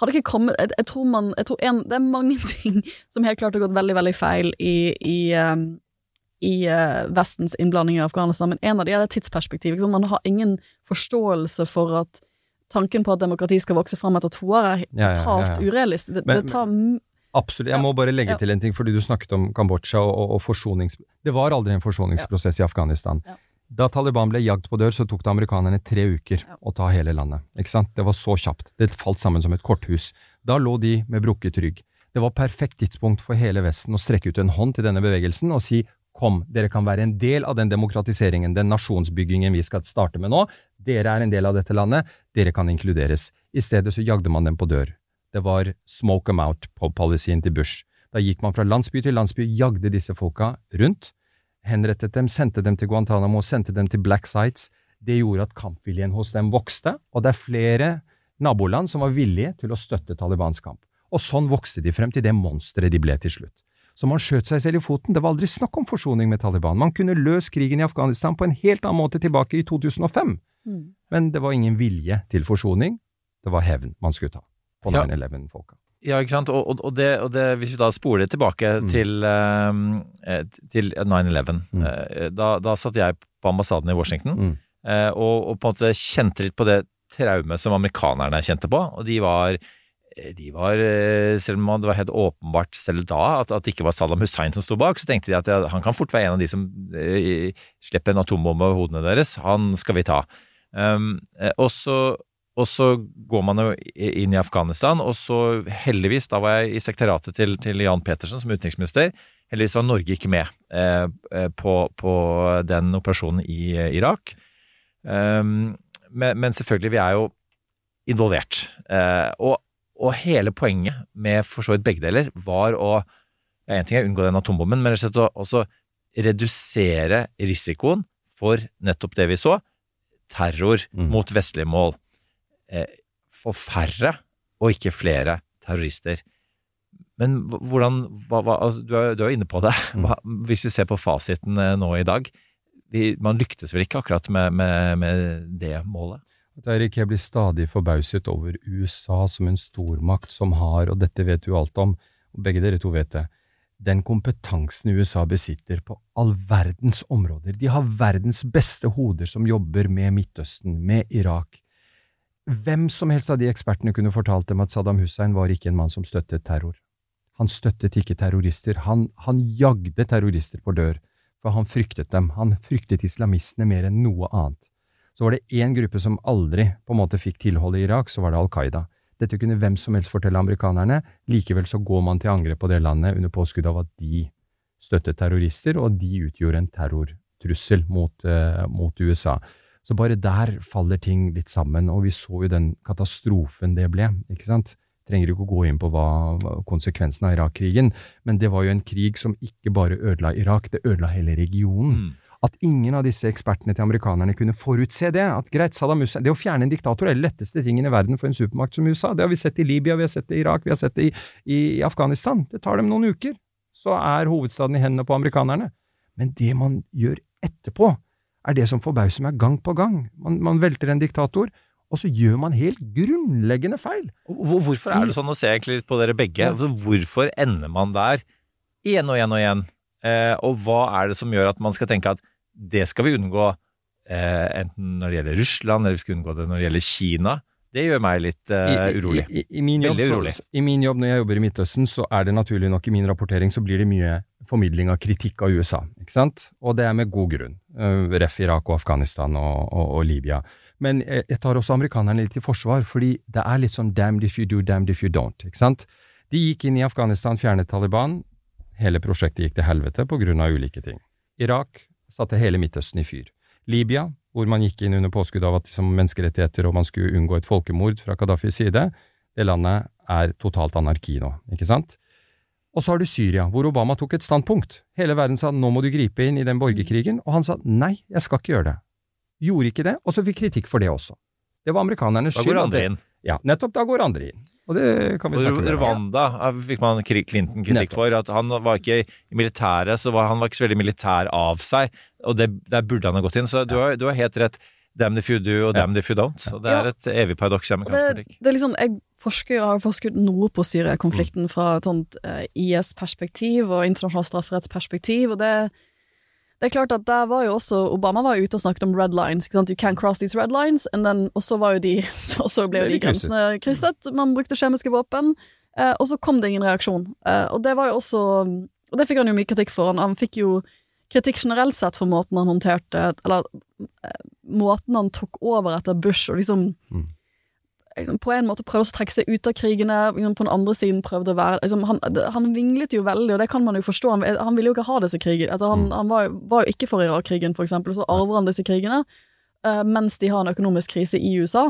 hadde ikke kommet Jeg, jeg tror man jeg tror en, Det er mange ting som helt klart har gått veldig, veldig feil i, i um, i uh, Vestens innblanding i Afghanistan, men en av de er det tidsperspektivet. Liksom. Man har ingen forståelse for at tanken på at demokrati skal vokse fram etter to år, er Ja, ja, ja, totalt ja. urealistisk. Det, Men- det tar Absolutt. Jeg må bare legge til en ting, fordi du snakket om Kambodsja og, og, og forsonings... Det var aldri en forsoningsprosess i Afghanistan. Da Taliban ble jagd på dør, så tok det amerikanerne tre uker å ta hele landet. Ikke sant? Det var så kjapt. Det falt sammen som et korthus. Da lå de med brukket rygg. Det var perfekt tidspunkt for hele Vesten å strekke ut en hånd til denne bevegelsen og si kom, dere kan være en del av den demokratiseringen, den nasjonsbyggingen vi skal starte med nå. Dere er en del av dette landet, dere kan inkluderes. I stedet så jagde man dem på dør. Det var smoke them out på policyen til Bush. Da gikk man fra landsby til landsby, jagde disse folka rundt, henrettet dem, sendte dem til Guantánamo, sendte dem til black sites. Det gjorde at kampviljen hos dem vokste, og det er flere naboland som var villige til å støtte Talibans kamp. Og sånn vokste de frem til det monsteret de ble til slutt. Så man skjøt seg selv i foten. Det var aldri snakk om forsoning med Taliban. Man kunne løst krigen i Afghanistan på en helt annen måte tilbake i 2005. Mm. Men det var ingen vilje til forsoning. Det var hevn man skulle ta på 9-11-folka. Ja, ikke sant. Og, og, det, og det, hvis vi da spoler tilbake Mm. til, eh, til 9-11 Mm. eh, da, da satt jeg på ambassaden i Washington Mm. eh, og, og på en måte kjente litt på det traumet som amerikanerne kjente på. Og de var de var, eh, selv om det var helt åpenbart selv da at, at det ikke var Saddam Hussein som sto bak, så tenkte de at han kan fort være en av de som eh, slipper en atombombe over hodene deres. Han skal vi ta. Um, eh, og, så, og så går man jo inn i Afghanistan, og så heldigvis, da var jeg i sekretariatet til, til Jan Petersen som utenriksminister, heldigvis var Norge ikke med eh, eh, på, på den operasjonen i eh, Irak. Um, men, men selvfølgelig, vi er jo involvert. Eh, og, og hele poenget med for så vidt begge deler var å ja, En ting er å unngå den atombomben, men rett og også redusere risikoen for nettopp det vi så, terror Mm. mot vestlige mål. Eh, få færre og ikke flere terrorister. Men hvordan hva, hva, altså, du, er, du er inne på det. Hva, hvis vi ser på fasiten eh, nå i dag vi, Man lyktes vel ikke akkurat med, med, med det målet? Erik, jeg blir stadig forbauset over USA som en stormakt som har, og dette vet du alt om, og begge dere to vet det, den kompetansen USA besitter på all verdens områder. De har verdens beste hoder som jobber med Midtøsten, med Irak. Hvem som helst av de ekspertene kunne fortalt dem at Saddam Hussein var ikke en mann som støttet terror. Han støttet ikke terrorister, han, han jagde terrorister på dør, for han fryktet dem, han fryktet islamistene mer enn noe annet. Så var det én gruppe som aldri på en måte fikk tilhold i Irak, så var det Al Qaida. Dette kunne hvem som helst fortelle amerikanerne, likevel så går man til angrep på det landet under påskudd av at de støttet terrorister, og de utgjorde en terrortrussel mot, uh, mot USA. Så bare der faller ting litt sammen, og vi så jo den katastrofen det ble, ikke sant? Trenger ikke å gå inn på hva, konsekvensen av Irak-krigen, men det var jo en krig som ikke bare ødela Irak, det ødela hele regionen. At ingen av disse ekspertene til amerikanerne kunne forutse det. At greit, Saddam Hussein Det å fjerne en diktator er den letteste tingen i verden for en supermakt som USA. Det har vi sett i Libya, vi har sett det i Irak, vi har sett det i, i, i Afghanistan. Det tar dem noen uker, så er hovedstaden i hendene på amerikanerne. Men det man gjør etterpå, er det som forbauser meg gang på gang. Man, man velter en diktator, og så gjør man helt grunnleggende feil. Hvorfor er det sånn å se egentlig litt på dere begge? Altså, Hvorfor ender man der igjen og igjen og igjen? Eh, og hva er det som gjør at man skal tenke at det skal vi unngå, eh, enten når det gjelder Russland, eller vi skal unngå det når det gjelder Kina? Det gjør meg litt uh, urolig. I, i, i, min jobb, Veldig så- I min jobb når jeg jobber i Midtøsten, så er det naturlig nok i min rapportering så blir det mye formidling av kritikk av USA, ikke sant? Og det er med god grunn. Uh, ref Irak og Afghanistan og, og, og Libya. Men jeg, jeg tar også amerikanerne litt i forsvar, fordi det er litt sånn damned if you do, damned if you don't, ikke sant? De gikk inn i Afghanistan, fjernet Taliban. Hele prosjektet gikk til helvete på grunn av ulike ting. Irak satte hele Midtøsten i fyr. Libya, hvor man gikk inn under påskudd av at som menneskerettigheter og man skulle unngå et folkemord fra Gaddafis side, det landet er totalt anarki nå, ikke sant? Og så har du Syria, hvor Obama tok et standpunkt. Hele verden sa nå må du gripe inn i den borgerkrigen, og han sa nei, jeg skal ikke gjøre det. Gjorde ikke det, og så fikk kritikk for det også. Det var amerikanernes Da skyld. går andre inn. Ja, nettopp, da går andre inn. Og det kan vi snakke om. Rwanda eh, fikk man Clinton kritikk Nettopp. for. At han var ikke i militæret, så var han var ikke så veldig militær av seg. Og det, der burde han ha gått inn. Så du, har, du har helt rett. Damn if you do, og damn if you don't. Og det er et evig paradoks i amerikansk Det, politikk. det er liksom, jeg forsker, har forsket noe på Syria-konflikten fra et sånt eh, IS-perspektiv og internasjonalt strafferettsperspektiv, og det, det er klart at der var jo også Obama var ute og snakket om red lines. Ikke sant? You can't cross these red lines. And then, og så var jo de og så ble jo de grensene krysset. Man brukte kjemiske våpen. Eh, og så kom det ingen reaksjon. Eh, og det var jo også Og det fikk han jo mye kritikk for. Han, han fikk jo kritikk generelt sett for måten han håndterte Eller eh, måten han tok over etter Bush, og liksom liksom, på en måte prøvde å trekke seg ut av krigene, liksom, på den andre siden prøvde å være liksom, han, han vinglet jo veldig, og det kan man jo forstå. Han, han ville jo ikke ha disse krigene. Altså, han han var, jo- var jo ikke for Irak-krigen, for eksempel, og så arver han disse krigene uh, mens de har en økonomisk krise i USA.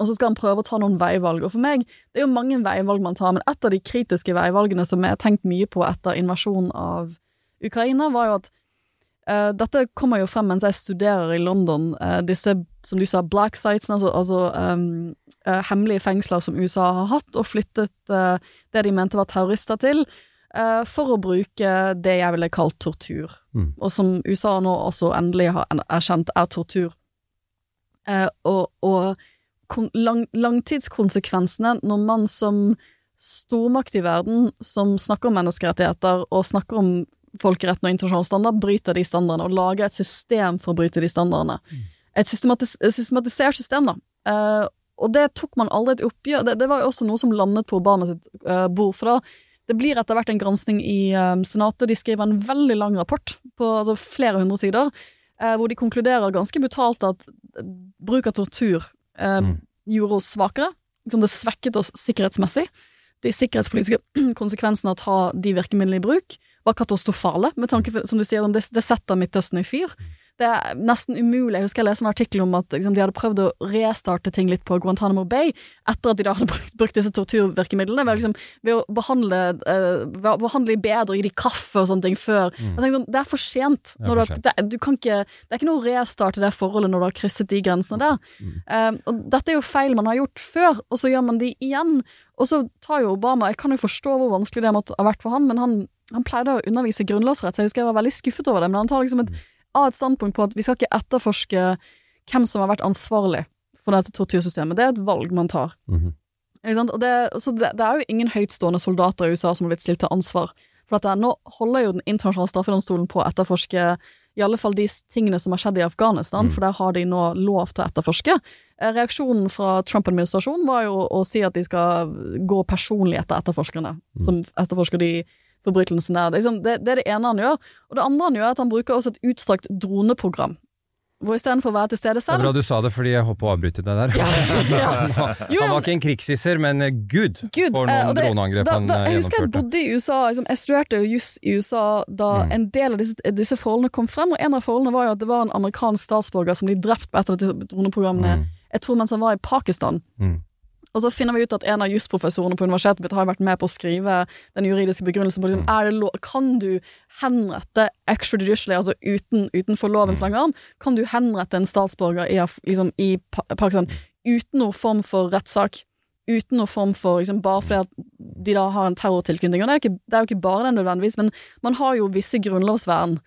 Og så skal han prøve å ta noen veivalg. Og for meg, det er jo mange veivalg man tar, men et av de kritiske veivalgene som jeg har tenkt mye på etter invasjonen av Ukraina, var jo at uh, dette kommer jo frem mens jeg studerer i London. uh, disse, som du sa, black sites, altså, altså ehm, eh, hemmelige fengsler som USA har hatt, og flyttet eh, det de mente var terrorister til, eh, for å bruke det jeg ville kalt tortur. Mm. Og som USA nå også endelig har erkjent er tortur. Eh, og og lang langtidskonsekvensene når man som stormakt i verden, som snakker om menneskerettigheter og snakker om folkeretten og internasjonal standard, bryter de standardene og lager et system for å bryte de standardene. Systematis et systematisert system, da. Og det tok man aldri et oppgjør det, det var jo også noe som landet på Obama sitt uh, bord, for da det blir etter hvert en gransking i eh, Senatet. De skriver en veldig lang rapport på altså, flere hundre sider, uh, hvor de konkluderer ganske brutalt at bruk av tortur eh, gjorde oss svakere. Liksom det svekket oss sikkerhetsmessig. De sikkerhetspolitiske konsekvensene av å ta de virkemidlene i bruk var katastrofale, med tanke på, som du sier, det, det setter Midtøsten i fyr. Det er nesten umulig. Jeg husker jeg leste en artikkel om at liksom, de hadde prøvd å restarte ting litt på Guantánamo Bay etter at de da hadde brukt, brukt disse torturvirkemidlene, ved, liksom, ved å behandle, uh, behandle bedre og gi de kaffe og sånne ting før. Jeg tenker sånn, Det er for sent. Det er for sent. du, det, du kan ikke, det er ikke noe å restarte det forholdet når du har krysset de grensene der. Eh, og dette er jo feil man har gjort før, og så gjør man de igjen. Og så tar jo Obama Jeg kan jo forstå hvor vanskelig det måtte ha vært for han, men han, han pleide å undervise grunnlovsrett, så jeg husker jeg var veldig skuffet over det. Men han tar liksom et, av et standpunkt på at vi skal ikke etterforske hvem som har vært ansvarlig for dette tortursystemet. Det er et valg man tar. Ikke sant? Og det, så det, det er jo ingen høytstående soldater i USA som har blitt stilt til ansvar. For dette. nå holder jo Den internasjonale straffedomstolen på å etterforske i alle fall de tingene som har skjedd i Afghanistan, for der har de nå lov til å etterforske. Eh, Reaksjonen fra Trump-administrasjonen var jo å si at de skal gå personlig etter etterforskerne, som etterforsker de forbrytelsene der. Det, liksom, det, det er det ene han gjør. Og det andre han gjør, er at han bruker også et utstrakt droneprogram. Hvor istedenfor å være til stede selv Det er bra du sa det, fordi jeg håper å avbryte deg der. Ja. Jo, han var ikke en krigshisser, men eh, gud, Gud, for eh, noen det- droneangrep han da, eh, Jeg husker jeg bodde i USA, liksom, jeg studerte juss i USA da Mm. en del av disse, disse forholdene kom frem, og en av forholdene var jo at det var en amerikansk statsborger som ble drept på et av disse droneprogrammene, Mm. jeg tror mens han var i Pakistan. Mm. Og så finner vi ut at en av jusprofessorene på universitetet mitt har vært med på å skrive den juridiske begrunnelsen på liksom, Mm. lov, Kan du henrette extrajudicially, altså uten, utenfor Mm. lovens lange arm, kan du henrette en statsborger i, liksom, i Pakistan uten noen form for rettssak? Uten noen form for liksom, Bare fordi at de da har en terrortilknytning. Og det er, jo ikke, det er jo ikke bare det nødvendigvis, men man har jo visse grunnlovsvern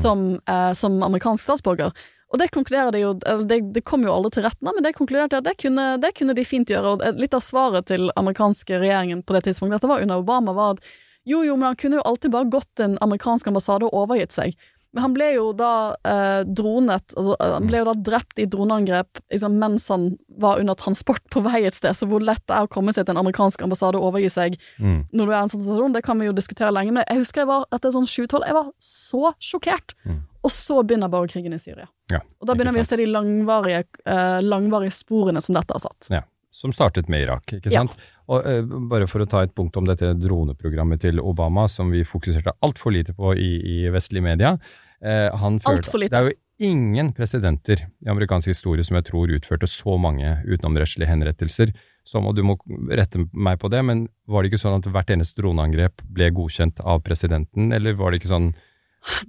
som, eh, som amerikansk statsborger. Og det konkluderer de jo Det, det kom jo aldri til retten, men det konkluderte at det kunne, det kunne de fint gjøre. Og litt av svaret til amerikanske regjeringen på det tidspunktet, dette var under Obama, var at jo, jo, men han kunne jo alltid bare gått til en amerikansk ambassade og overgitt seg. Men han ble jo da eh, dronet altså, eh, Han ble jo da drept i droneangrep liksom, mens han var under transport på vei et sted, så hvor lett det er å komme seg til en amerikansk ambassade og overgi seg Mm. når du er i en sånn situasjon, det kan vi jo diskutere lenge, men jeg husker jeg var etter sånn 7-12, jeg var så sjokkert. Mm. Og så begynner borgerkrigen i Syria. Ja, Og da begynner vi å se de langvarige, eh, langvarige sporene som dette har satt. Ja, som startet med Irak, ikke Ja. sant? Og eh, bare for å ta et punkt om dette droneprogrammet til Obama, som vi fokuserte altfor lite på i, i vestlige media. Eh, han førte- Alt for lite. Det er jo ingen presidenter i amerikansk historie som jeg tror utførte så mange utenomrettslige henrettelser. Som, og du må rette meg på det, men var det ikke sånn at hvert eneste droneangrep ble godkjent av presidenten, eller var det ikke sånn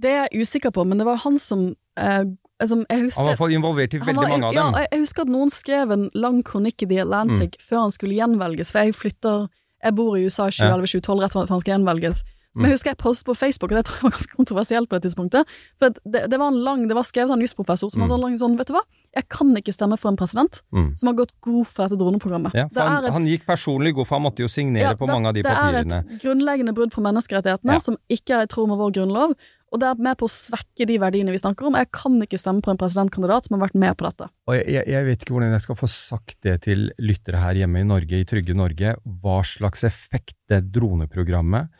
Det er jeg usikker på, men det var han som, eh, som jeg husker, Han var iallfall involvert i veldig var- mange av dem. Ja, jeg- jeg husker at noen skrev en lang kronikk i The Atlantic før han skulle gjenvelges, for jeg flytter Jeg bor i USA i 2011-2012 rett før han skal gjenvelges. Som jeg husker jeg postet på Facebook, og det tror jeg var ganske kontroversielt på det tidspunktet. For det, det var en lang, det var skrevet av en jusprofessor som var sånn lang sånn, vet du hva, jeg kan ikke stemme for en president Mm. som har gått god for dette droneprogrammet. Ja, for han, et- han gikk personlig god, for han måtte jo signere ja, på det- mange av de papirene. Det er et grunnleggende brudd på menneskerettighetene Ja. som ikke er i tråd med vår grunnlov, og det er med på å svekke de verdiene vi snakker om. Jeg kan ikke stemme på en presidentkandidat som har vært med på dette. Og jeg, jeg- vet ikke hvordan jeg skal få sagt det til lyttere her hjemme i Norge, i trygge Norge, hva slags effekt det droneprogrammet,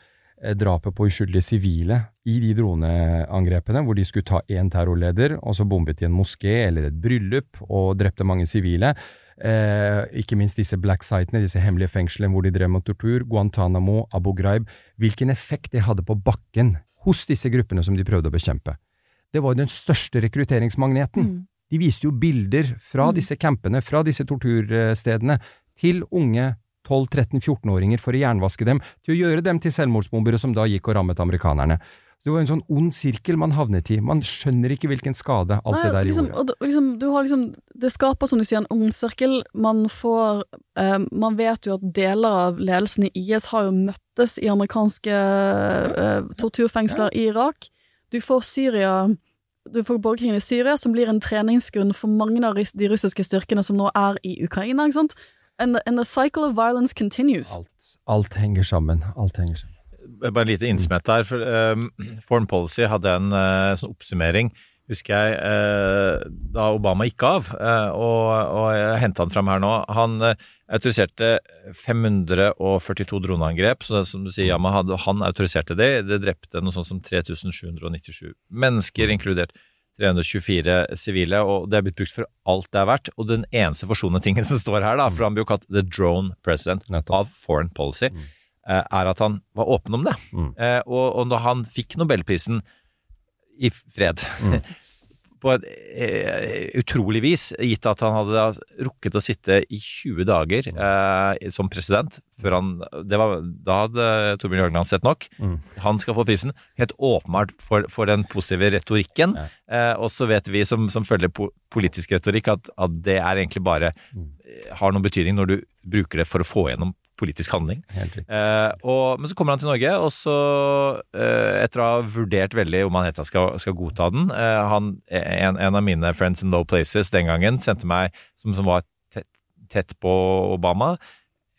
eh, drapet på uskyldige sivile, i de droneangrepene, hvor de skulle ta én terrorleder, og så bombet de en moské eller et bryllup og drepte mange sivile. Eh, ikke minst disse black sitene, disse hemmelige fengslene hvor de drev med tortur, Guantánamo, Abu Ghraib, hvilken effekt det hadde på bakken hos disse gruppene som de prøvde å bekjempe. Det var jo den største rekrutteringsmagneten. De viste jo bilder fra disse campene, fra disse torturstedene, til unge 12-13-14-åringer for å jernvaske dem, til å gjøre dem til selvmordsbombere som da gikk og rammet amerikanerne. Så det var en sånn ond sirkel man havnet i. Man skjønner ikke hvilken skade alt Nei, det der liksom, gjorde. og, liksom, du har liksom, det skaper, som du sier, en ond sirkel. Man får eh, Man vet jo at deler av ledelsen i IS har jo møttes i amerikanske eh, torturfengsler i Irak. Du får Syria Du får borgerkrigen i Syria, som blir en treningsgrunn for mange av de russiske styrkene som nå er i Ukraina. ikke sant? And the, and the cycle of violence continues. Alt, alt henger sammen. Alt henger sammen. Bare en lite innsmett der. For, um, Foreign Policy hadde en uh, sånn oppsummering, husker jeg, uh, da Obama gikk av. Uh, og, og jeg henta han fram her nå. Han autoriserte 542 droneangrep. Så det, som du sier, Yama, hadde, han autoriserte det. Det drepte noe sånt som 3797 mennesker, inkludert 324 sivile, og det er blitt brukt for alt det er verdt. Og den eneste forsonende tingen som står her, da, for han blir jo kalt the drone president av foreign policy, eh, er at han var åpen om det. Eh, og, og da han fikk nobelprisen i fred på et eh, utrolig vis, gitt at han hadde rukket å sitte i 20 dager eh, som president før han det var, Da hadde Torbjørn Jørgenland sett nok. Han skal få prisen. Helt åpenbart for, for den positive retorikken. Eh, og så vet vi som, som følger po politisk retorikk, at, at det er egentlig bare eh, har noen betydning når du bruker det for å få gjennom politisk handling. Eh, og, men så kommer han til Norge, og så, eh, etter å ha vurdert veldig om han helt skal, skal godta den eh, han, en, en av mine friends in low places den gangen sendte meg, som, som var tett, tett på Obama,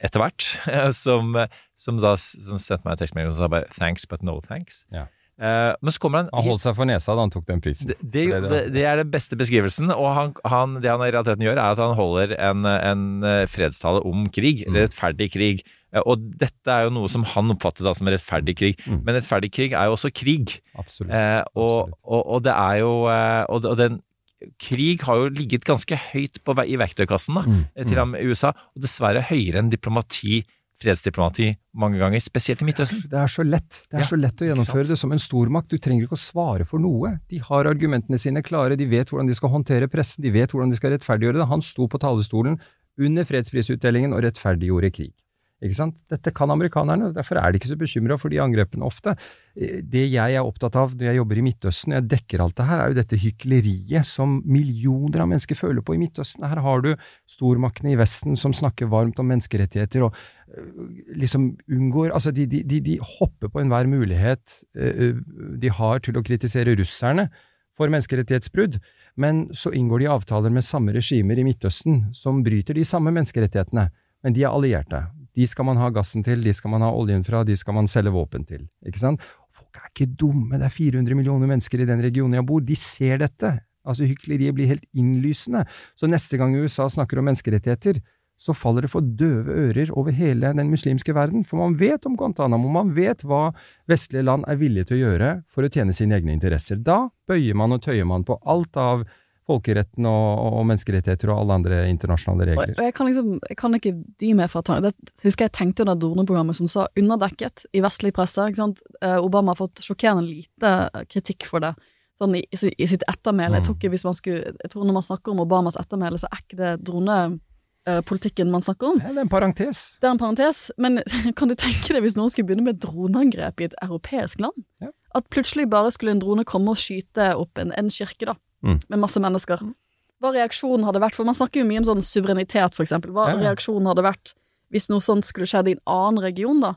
etter hvert, som, som da som sendte meg en tekstmelding som sa bare 'thanks, but no thanks'. Ja. Eh, men så kommer han Han holdt seg for nesa da han tok den prisen. det, det, det, det er den beste beskrivelsen, og han, han, det han i realiteten gjør, er at han holder en, en eh, fredstale om krig, Mm. rettferdig krig. Eh, Og dette er jo noe som han oppfattet da som rettferdig krig, men rettferdig krig er jo også krig. Absolutt. Eh, og, og, og det er jo og, og den Krig har jo ligget ganske høyt på, i verktøykassen da, mm. til ham i USA, og dessverre høyere enn diplomati, fredsdiplomati, mange ganger, spesielt i Midtøsten. Det er så lett. Det er Ja, så lett å gjennomføre det som en stormakt. Du trenger ikke å svare for noe. De har argumentene sine klare, de vet hvordan de skal håndtere pressen, de vet hvordan de skal rettferdiggjøre det. Han sto på talerstolen under fredsprisutdelingen og rettferdiggjorde krig. Ikke sant? Dette kan amerikanerne, og derfor er de ikke så bekymra for de angrepene ofte. Eh, Det jeg er opptatt av når jeg jobber i Midtøsten, og jeg dekker alt det her, er jo dette hykleriet som millioner av mennesker føler på i Midtøsten. Her har du stormaktene i Vesten som snakker varmt om menneskerettigheter og liksom unngår Altså, de, de, de, de hopper på enhver mulighet øh, de har til å kritisere russerne for menneskerettighetsbrudd, men så inngår de avtaler med samme regimer i Midtøsten som bryter de samme menneskerettighetene. Men de er allierte. De skal man ha gassen til, de skal man ha oljen fra, de skal man selge våpen til. Ikke sant? Folk er ikke dumme, det er 400 millioner mennesker i den regionen jeg bor, de ser dette. Altså, hykleriet blir helt innlysende. Så neste gang USA snakker om menneskerettigheter, så faller det for døve ører over hele den muslimske verden, for man vet om Guantánamo, man vet hva vestlige land er villige til å gjøre for å tjene sine egne interesser. Da bøyer man og tøyer man på alt av folkeretten og, og menneskerettigheter og alle andre internasjonale regler. og jeg kan liksom, jeg kan ikke dy meg fra tanken. Det husker jeg tenkte under droneprogrammet som sa underdekket i vestlig presse. ikke sant? Eh, Obama har fått sjokkerende lite kritikk for det. Sånn i, i, sitt ettermæle. Jeg man skulle, jeg tror når man snakker om Obamas ettermæle, så er ikke det dronepolitikken man snakker om. Ja, det er en parentes. Det er en parentes, men kan du tenke deg hvis noen skulle begynne med droneangrep i et europeisk land? Ja. At plutselig bare skulle en drone komme og skyte opp en, en kirke, da, Mm. med masse mennesker. Hva reaksjonen hadde vært, for man snakker jo mye om sånn suverenitet, for eksempel. Hva Ja, ja. reaksjonen hadde vært hvis noe sånt skulle skjedd i en annen region, da.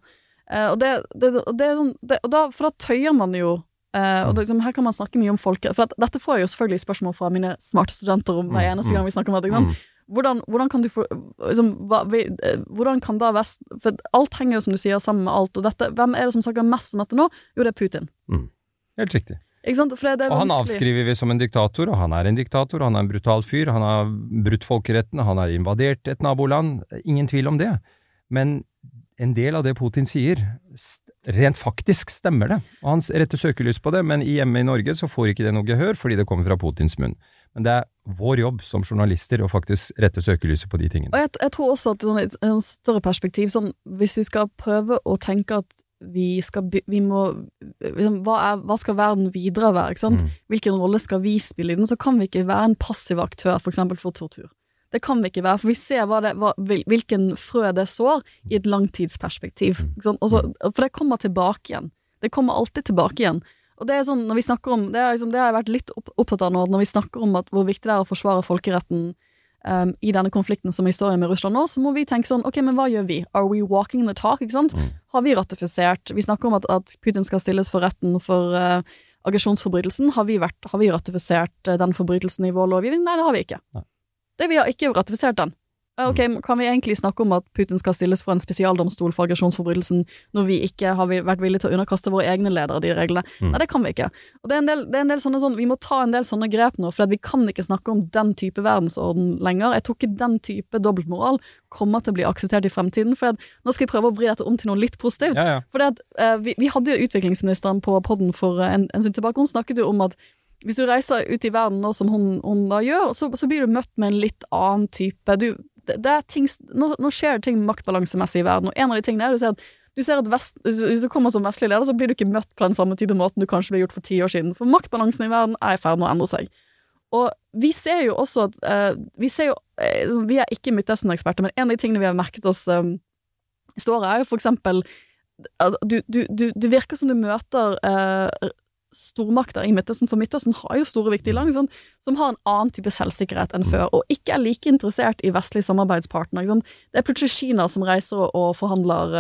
Eh, og, det, det, det, sånn- det, og da, for da tøyer man jo eh, og det, liksom, Her kan man snakke mye om folkerett. For at, dette får jeg jo selvfølgelig spørsmål fra mine smarte studenter om hver Mm, eneste mm. gang vi snakker om dette. Hvordan, hvordan kan du få liksom, hva, eh, Hvordan kan da vest For alt henger jo, som du sier, sammen med alt. Og dette, hvem er det som snakker mest om dette nå? Jo, det er Putin. Helt riktig. Ikke sant? For Og han avskriver vi som en diktator, og han er en diktator, han er en brutal fyr, han har brutt folkeretten, han har invadert et naboland, ingen tvil om det. Men en del av det Putin sier, rent faktisk stemmer det, og han retter søkelys på det, men hjemme i Norge så får ikke det noe gehør fordi det kommer fra Putins munn. Men det er vår jobb som journalister å faktisk rette søkelyset på de tingene. Og jeg, jeg tror også at i et et større perspektiv, sånn, hvis vi skal prøve å tenke at vi skal vi må, liksom, hva, er, hva skal verden videre være? Ikke sant? Mm. Hvilken rolle skal vi spille i den? Så kan vi ikke være en passiv aktør, for eksempel for tortur. Det kan vi ikke være, for vi ser hva det, hva, hvilken frø det sår i et langtidsperspektiv. Mm. Ikke sant? Og for det kommer tilbake igjen. Det kommer alltid tilbake igjen. Og det er sånn, når vi snakker om, det, er liksom, det har jeg vært litt opptatt av nå, når vi snakker om at, hvor viktig det er å forsvare folkeretten um, i denne konflikten som er historien med Russland nå, så må vi tenke sånn, ok, men hva gjør vi? Are we walking the talk, ikke sant? Har vi ratifisert? Vi snakker om at, at Putin skal stilles for retten for uh, aggresjonsforbrytelsen. Har vi, vært, har vi ratifisert uh, den forbrytelsen i vår lovgivning? Nei, det har vi ikke. Det Vi har ikke ratifisert den. Eh, Ok, Kan vi egentlig snakke om at Putin skal stilles for en spesialdomstol for aggresjonsforbrytelsen, når vi ikke har vært villige til å underkaste våre egne ledere de reglene? Mm. Nei, det kan vi ikke. Og det er en del, det er en del sånne, sånn, Vi må ta en del sånne grep nå, for vi kan ikke snakke om den type verdensorden lenger. Jeg tror ikke den type dobbeltmoral kommer til å bli akseptert i fremtiden. For nå skal vi prøve å vri dette om til noe litt positivt. Ja, ja. For eh, vi, vi hadde jo utviklingsministeren på podden for eh, en, en stund tilbake. Hun snakket jo om at hvis du reiser ut i verden nå som hun, hun da gjør, så, så blir du møtt med en litt annen type du, det, det ting, nå, nå skjer det ting maktbalansemessig i verden, og en av de tingene er du ser at du ser at vest, hvis du- kommer som vestlig leder, så blir du ikke møtt på den samme type måten du kanskje ble gjort for ti år siden. For maktbalansen i verden er i ferd med å endre seg. Og vi ser jo også at uh, Vi ser jo sånn, Vi er ikke Midtøsten-eksperter, men en av de tingene vi har merket oss eh, siste året, er jo for eksempel at du, du, du, Det virker som du møter eh, stormakter i Midtøsten, for Midtøsten har jo store, viktige land sant? som har en annen type selvsikkerhet enn før, og ikke er like interessert i vestlige samarbeidspartnere. Det er plutselig Kina som reiser og, forhandler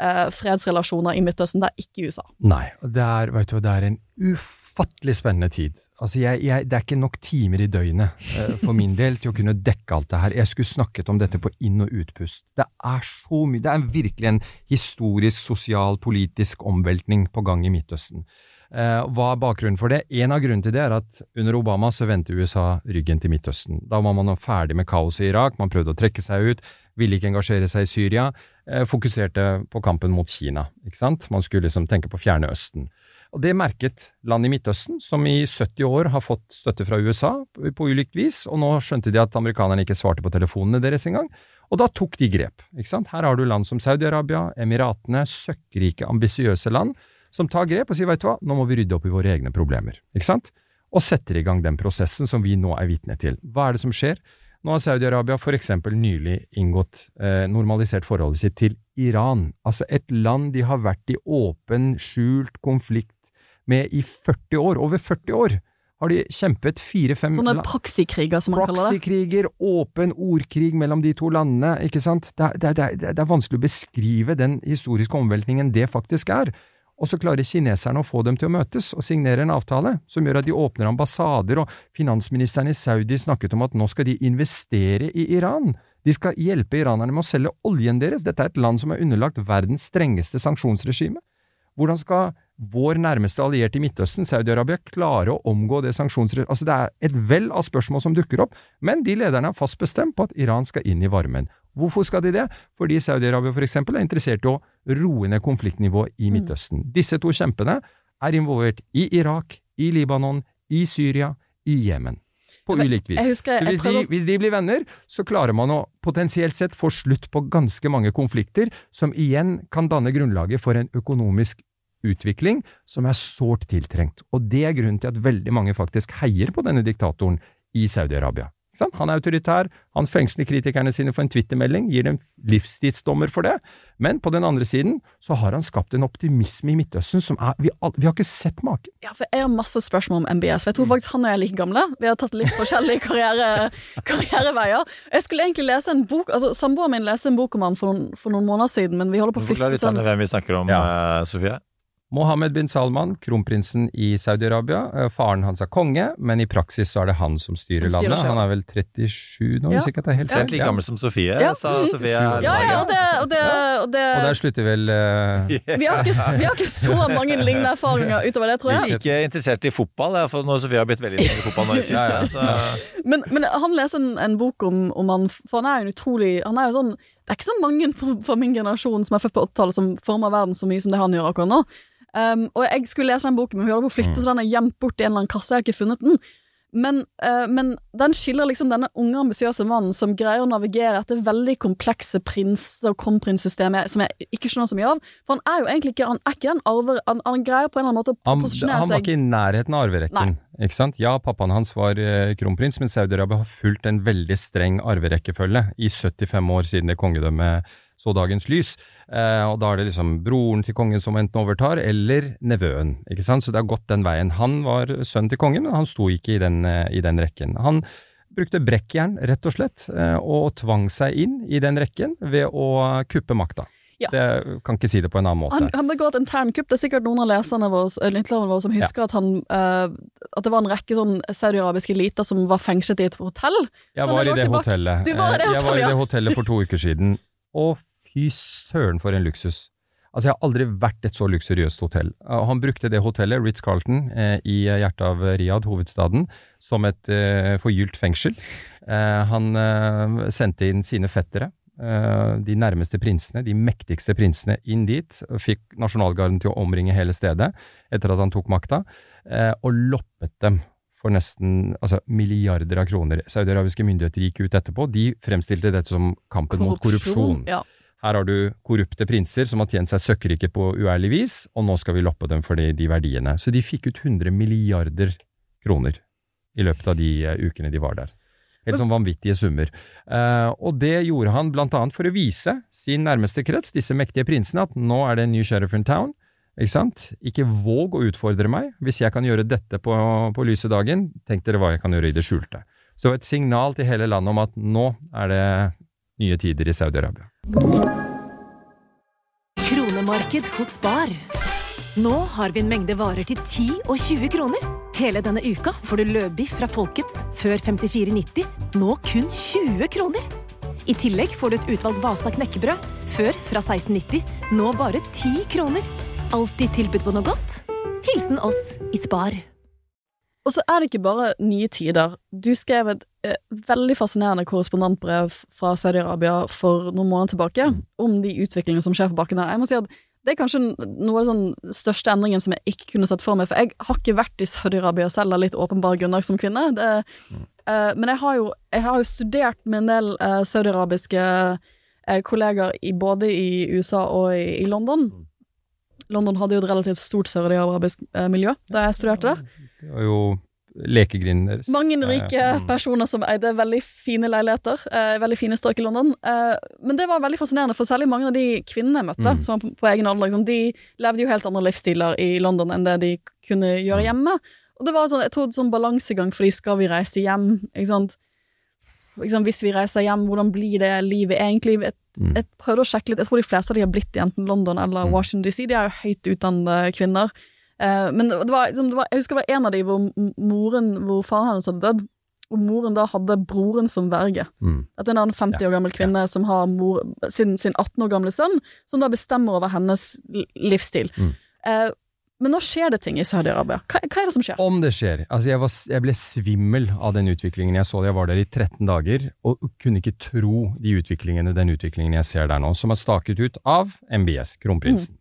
eh, fredsrelasjoner i Midtøsten, det er ikke USA. Nei, det er, vet du, det er en ufattelig spennende tid. Altså, jeg, jeg, det er ikke nok timer i døgnet eh, for min del til å kunne dekke alt det her. Jeg skulle snakket om dette på inn- og utpust. Det er så mye, det er virkelig en historisk, sosial, politisk omveltning på gang i Midtøsten. Eh, hva er bakgrunnen for det? En av grunnene til det er at under Obama så vendte USA ryggen til Midtøsten. Da var man ferdig med kaoset i Irak, man prøvde å trekke seg ut, ville ikke engasjere seg i Syria, eh, fokuserte på kampen mot Kina. ikke sant? Man skulle liksom tenke på Fjerne Østen. Og Det merket land i Midtøsten, som i 70 år har fått støtte fra USA på ulikt vis, og nå skjønte de at amerikanerne ikke svarte på telefonene deres engang. Og da tok de grep. ikke sant? Her har du land som Saudi-Arabia, Emiratene, søkkrike, ambisiøse land, som tar grep og sier vet du hva, nå må vi rydde opp i våre egne problemer. ikke sant? Og setter i gang den prosessen som vi nå er vitne til. Hva er det som skjer? Nå har Saudi-Arabia for eksempel nylig inngått eh, normalisert forholdet sitt til Iran, altså et land de har vært i åpen, skjult konflikt med i 40 år. Over 40 år har de kjempet fire-fem Sånne praksikriger, som man kaller det. Praksikriger, åpen ordkrig mellom de to landene, ikke sant? Det er, det, det, det er vanskelig å beskrive den historiske omveltningen det faktisk er. Og så klarer kineserne å få dem til å møtes og signere en avtale som gjør at de åpner ambassader, og finansministeren i Saudi snakket om at nå skal de investere i Iran. De skal hjelpe iranerne med å selge oljen deres. Dette er et land som er underlagt verdens strengeste sanksjonsregime. Hvordan skal vår nærmeste allierte i Midtøsten, Saudi-Arabia, klare å omgå det sanksjonsregimet? Altså, det er et vell av spørsmål som dukker opp, men de lederne er fast bestemt på at Iran skal inn i varmen. Hvorfor skal de det? Fordi Saudi-Arabia for eksempel er interessert i å roe ned konfliktnivået i Midtøsten. Disse to kjempene er involvert i Irak, i Libanon, i Syria, i Jemen. På ulikt vis. husker hvis, de, hvis de blir venner, så klarer man å potensielt sett få slutt på ganske mange konflikter, som igjen kan danne grunnlaget for en økonomisk utvikling som er sårt tiltrengt. Og det er grunnen til at veldig mange faktisk heier på denne diktatoren i Saudi-Arabia. Ikke sant? Han er autoritær, han fengsler kritikerne sine for en twittermelding, gir dem livstidsdommer for det, men på den andre siden så har han skapt en optimisme i Midtøsten som er Vi, vi har ikke sett maken. Ja, for jeg har masse spørsmål om MBS, for jeg tror faktisk han og jeg er like gamle. Vi har tatt litt forskjellige karriere, karriereveier. Jeg skulle egentlig lese en bok altså Samboeren min leste en bok om han for noen, for noen måneder siden, men vi holder på å flytte litt Forklar litt hvem vi snakker om, ja. Sofie. Mohammed bin Salman, kronprinsen i Saudi-Arabia. Eh, Faren hans er konge, men i praksis så er det han som styrer Som styrer landet. selv. Han er vel 37 nå, Ja. hvis ikke jeg tar helt feil. like gammel som Sofie, Ja. sa Mm. Sofie. Ja, Ja, ja, og det, og det, og det Og der slutter vel eh, vi, har ikke, vi har ikke så mange lignende erfaringer utover det, tror jeg. Ikke interessert i fotball, ja, for nå Sofie har blitt veldig interessert i fotball nå i Ja, ja. siste. Men, men han leser en, en bok om, om han, for han er jo en utrolig Han er jo sånn Det er ikke så mange på, på min generasjon som er født på 80-tallet som former verden så mye som det han gjør akkurat nå. Um, og jeg skulle lese den boken, men vi holder på å flytte, så den er gjemt bort i en eller annen kasse. Jeg har ikke funnet den. Men, uh, men den skiller liksom denne unge, ambisiøse mannen som greier å navigere etter veldig komplekse prins- og kronprinssystemet som jeg ikke skjønner så mye av. For han er jo egentlig ikke Han er ikke den arver... Han, han greier på en eller annen måte å han, posisjonere han var ikke i nærheten av arverekken. Ikke sant? Ja, pappaen hans var eh, kronprins, men Saudi-Arabia har fulgt en veldig streng arverekkefølge i 75 år siden det kongedømmet så dagens lys. Eh, og da er det liksom broren til kongen som enten overtar, eller nevøen. ikke sant? Så det har gått den veien. Han var sønn til kongen, men han sto ikke i den, eh, i den rekken. Han brukte brekkjern, rett og slett, eh, og tvang seg inn i den rekken ved å kuppe makta. Ja. Det kan ikke si det på en annen måte. Han, han begår et internkupp. Det er sikkert noen av leserne våre, våre som husker at, han, uh, at det var en rekke sånn saudiarabiske eliter som var fengslet i et hotell. Jeg var i det hotellet. Du var i det Eh, Jeg var i det hotellet for to uker siden, og fy søren for en luksus. Altså, jeg har aldri vært et så luksuriøst hotell. Han brukte det hotellet, Ritz-Carlton, eh, i hjertet av Riyadh, hovedstaden, som et eh, forgylt fengsel. Eh, han sendte inn sine fettere, de nærmeste prinsene, de mektigste prinsene, inn dit, og fikk nasjonalgarden til å omringe hele stedet etter at han tok makta, og loppet dem for nesten altså, milliarder av kroner. Saudi-arabiske myndigheter gikk ut etterpå. De fremstilte dette som kampen mot korrupsjon. Ja. Her har du korrupte prinser som har tjent seg søkkrike på uærlig vis, og nå skal vi loppe dem for de, de verdiene. Så de fikk ut 100 milliarder kroner i løpet av de eh, ukene de var der. Helt sånn vanvittige summer. Uh, og det gjorde han blant annet for å vise sin nærmeste krets, disse mektige prinsene, at nå er det en ny sheriff in town. Ikke sant? Ikke våg å utfordre meg. Hvis jeg kan gjøre dette på, på lyse dagen, tenk dere hva jeg kan gjøre i det skjulte. Så et signal til hele landet om at nå er det nye tider i Saudi-Arabia. Kronemarked hos Bar. Nå har vi en mengde varer til 10 og 20 kroner. Hele denne uka får du løbiff fra Folkets før 54,90, nå kun 20 kroner. I tillegg får du et utvalgt Vasa knekkebrød, før fra 16,90, nå bare 10 kroner. Alltid tilbud på noe godt. Hilsen oss i Spar. Og så er det ikke bare nye tider. Du skrev et veldig fascinerende korrespondentbrev fra Saudi-Arabia for noen måneder tilbake om de utviklingene som skjer på bakken her. Jeg må si at det er kanskje noe av den sånn største endringen som jeg ikke kunne sett for meg, for jeg har ikke vært i Saudi-Arabia selv av litt åpenbare grunner som kvinne. Det, eh, men jeg har, jo, jeg har jo studert med en del eh, saudiarabiske uh, kollegaer i, både i USA og i, i London. London hadde jo et relativt stort saudiarabisk eh, miljø da jeg studerte der. Det var jo lekegrinder. Mange rike Eh, personer som eide veldig fine leiligheter, eh, veldig fine strøk i London. Eh, men det var veldig fascinerende, for særlig mange av de kvinnene jeg møtte, Mm. som var på, på egen alder, liksom, de levde jo helt andre livsstiler i London enn det de kunne Mm. gjøre hjemme. Og det var sånn, jeg tror sånn balansegang fordi skal vi reise hjem, ikke sant. Liksom, hvis vi reiser hjem, hvordan blir det livet egentlig? Jeg, Mm. jeg prøvde å sjekke litt, jeg tror de fleste av de har blitt i enten London eller Mm. Washington DC. De er jo høyt utdannede kvinner. Eh, men det var, liksom, det var, jeg husker det var en av de hvor moren, hvor faren hennes hadde dødd, og moren da hadde broren som verge. Mm. At det er en annen 50 år gammel kvinne som har mor, sin, sin 18 år gamle sønn, som da bestemmer over hennes livsstil. Mm. Eh, men nå skjer det ting i Saudi-Arabia. Hva, hva er det som skjer? Om det skjer. Altså jeg, var, jeg ble svimmel av den utviklingen jeg så. Jeg var der i 13 dager og kunne ikke tro de utviklingene, den utviklingen jeg ser der nå, som er staket ut av MBS, kronprinsen.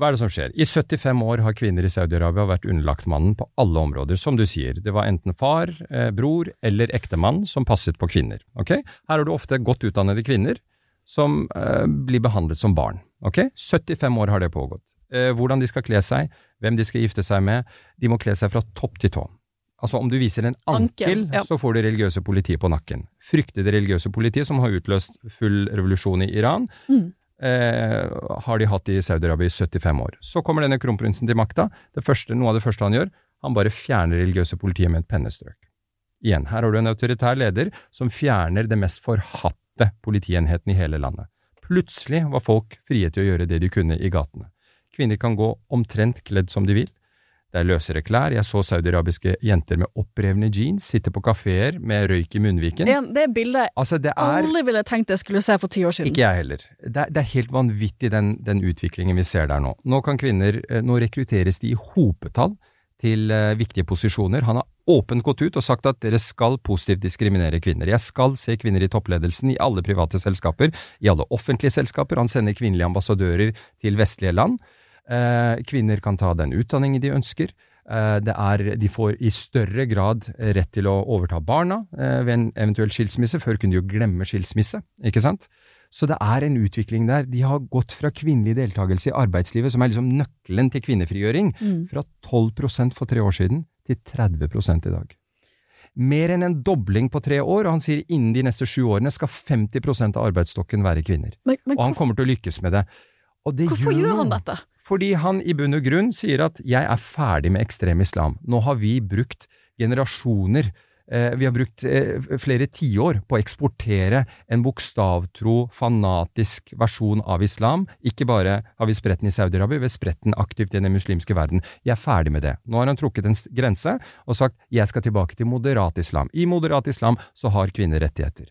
Hva er det som skjer? I 75 år har kvinner i Saudi-Arabia vært underlagt mannen på alle områder, som du sier. Det var enten far, eh, bror eller ektemann som passet på kvinner. ok? Her har du ofte godt utdannede kvinner som eh, blir behandlet som barn. ok? 75 år har det pågått. Eh, hvordan de skal kle seg, hvem de skal gifte seg med, de må kle seg fra topp til tå. Altså Om du viser en ankel, Ankel, ja. så får du religiøse politiet på nakken. Fryktede religiøse politiet, som har utløst full revolusjon i Iran, Mm. Eh, har de hatt i Saudi-Arabia i 75 år. Så kommer denne kronprinsen til makta. Første, noe av det første han gjør, han bare fjerner religiøse politiet med et pennestrøk. Igjen, her har du en autoritær leder som fjerner det mest forhatte politienheten i hele landet. Plutselig var folk frie til å gjøre det de kunne i gatene. Kvinner kan gå omtrent kledd som de vil. Det er løsere klær. Jeg så saudiarabiske jenter med opprevne jeans sitte på kafeer med røyk i munnviken. Det, det bildet Altså, det er aldri ville tenkt jeg skulle se for ti år siden. ikke jeg heller. Det det er helt vanvittig den, den utviklingen vi ser der nå. Nå kan kvinner, eh, nå rekrutteres de i hopetall til eh, viktige posisjoner. Han har åpent gått ut og sagt at dere skal positivt diskriminere kvinner. Jeg skal se kvinner i toppledelsen i alle private selskaper, i alle offentlige selskaper. Han sender kvinnelige ambassadører til vestlige land. Eh, kvinner kan ta den utdanningen de ønsker. Eh, Det er, de får i større grad rett til å overta barna eh, ved en eventuell skilsmisse. Før kunne de jo glemme skilsmisse, ikke sant? Så det er en utvikling der. De har gått fra kvinnelig deltakelse i arbeidslivet, som er liksom nøkkelen til kvinnefrigjøring, Mm. fra 12% for tre år siden til 30 i dag. Mer enn en dobling på tre år, og han sier innen de neste sju årene skal 50% av arbeidsstokken være kvinner. Men, men Og han kommer til å lykkes med det. Hvorfor gjør han dette? Fordi han i bunn og grunn sier at 'jeg er ferdig med ekstrem islam'. Nå har vi brukt generasjoner eh, Vi har brukt eh, flere tiår på å eksportere en bokstavtro, fanatisk versjon av islam. Ikke bare har vi spredt den i Saudi-Arabia, vi har spredt den aktivt i den muslimske verden. Jeg er ferdig med det. Nå har han trukket en grense og sagt 'jeg skal tilbake til moderat islam'. I moderat islam så har kvinner rettigheter.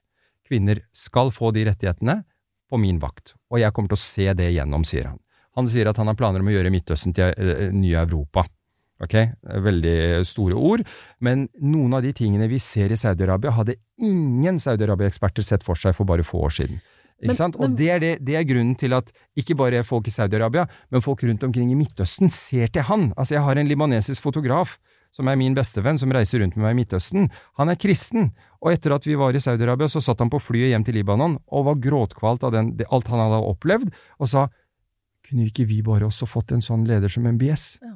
Kvinner skal få de rettighetene på min vakt, og jeg kommer til å se det igjennom, sier han. Han sier at han har planer om å gjøre Midtøsten til eh, nye Europa. Ok, Veldig store ord, men noen av de tingene vi ser i Saudi-Arabia, hadde ingen Saudi-Arabia-eksperter sett for seg for bare få år siden. Ikke Men- sant? men- Og det er, det, det er grunnen til at ikke bare folk i Saudi-Arabia, men folk rundt omkring i Midtøsten ser til han. Altså, jeg har en libanesisk fotograf som er min bestevenn, som reiser rundt med meg i Midtøsten. Han er kristen, og etter at vi var i Saudi-Arabia, så satt han på flyet hjem til Libanon og var gråtkvalt av den, alt han hadde opplevd, og sa kunne ikke vi bare også fått en sånn leder som MBS? Ja.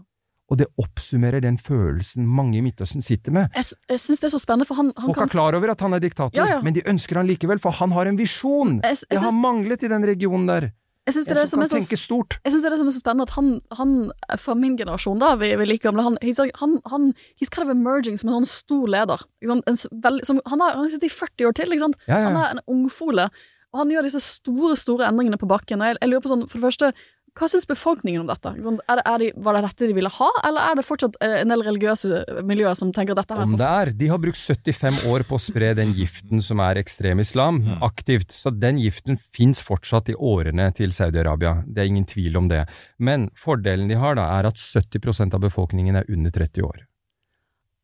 Og det oppsummerer den følelsen mange i Midtøsten sitter med. Jeg, jeg syns det er så spennende, for han, han Folk kan er klar over at han er diktator, Ja, ja. men de ønsker han likevel, for han har en visjon! Jeg, s- Det har manglet i den regionen der. jeg syns det, det som kan er så tenke stort. Jeg synes det er det som er så spennende, at han, han fra min generasjon, da, vi, vi like gamle, han, han, han he's kind of emerging som en sånn stor leder. En, veldig- som, han har han sittet i 40 år til, ikke sant? Ja, Han er en ungfole, og han gjør disse store, store endringene på bakken. Jeg, jeg lurer på sånn, for det første, hva syns befolkningen om dette? Er det, er de, var det dette de ville ha, eller er det fortsatt eh, en del religiøse miljøer som tenker at dette her Om er det er. De har brukt 75 år på å spre den giften som er ekstrem islam, aktivt. Så den giften fins fortsatt i årene til Saudi-Arabia. Det er ingen tvil om det. Men fordelen de har, da, er at 70% av befolkningen er under 30 år.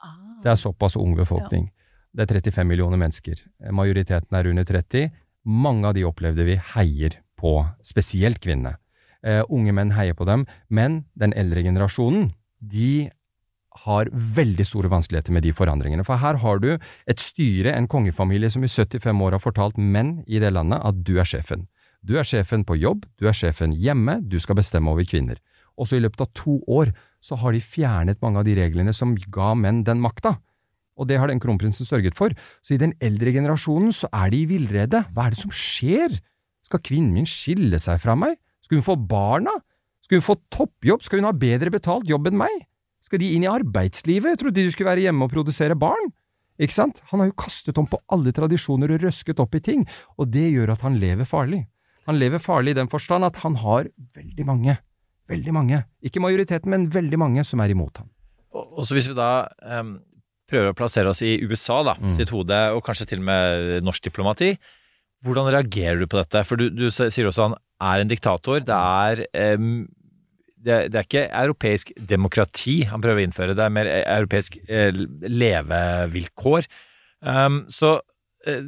Ah. Det er såpass ung befolkning. Det er 35 millioner mennesker. Majoriteten er under 30. Mange av de opplevde vi heier på, spesielt kvinnene. Eh, unge menn heier på dem, men den eldre generasjonen, de har veldig store vanskeligheter med de forandringene. For her har du et styre, en kongefamilie som i 75 år har fortalt menn i det landet at du er sjefen. Du er sjefen på jobb, du er sjefen hjemme, du skal bestemme over kvinner. Og så i løpet av to år så har de fjernet mange av de reglene som ga menn den makta. Og det har den kronprinsen sørget for. Så i den eldre generasjonen så er de i villrede. Hva er det som skjer? Skal kvinnen min skille seg fra meg? Skal hun få barna? Skal hun få toppjobb? Skal hun ha bedre betalt jobb enn meg? Skal de inn i arbeidslivet? Jeg trodde de skulle være hjemme og produsere barn. Ikke sant? Han har jo kastet om på alle tradisjoner og røsket opp i ting, og det gjør at han lever farlig. Han lever farlig i den forstand at han har veldig mange, veldig mange, ikke majoriteten, men veldig mange som er imot ham. Og og så hvis vi da um, prøver å plassere oss i USA da, Mm. sitt hode, og kanskje til og med norsk diplomati, hvordan reagerer du på dette? For du, du sier også han er en diktator. Det er, um, det, det er ikke europeisk demokrati han prøver å innføre, det er mer europeisk eh, levevilkår. Um, så eh,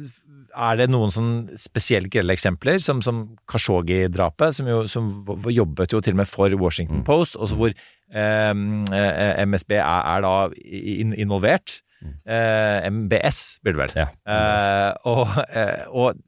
er det noen sånn spesielt grelle eksempler, som, som Khashoggi-drapet, som, jo, som jobbet jo til og med for Washington Mm. Post, også hvor eh, eh, MSB er, er da in, involvert. Eh, MBS, blir det vel. Ja, Eh, og, eh, og,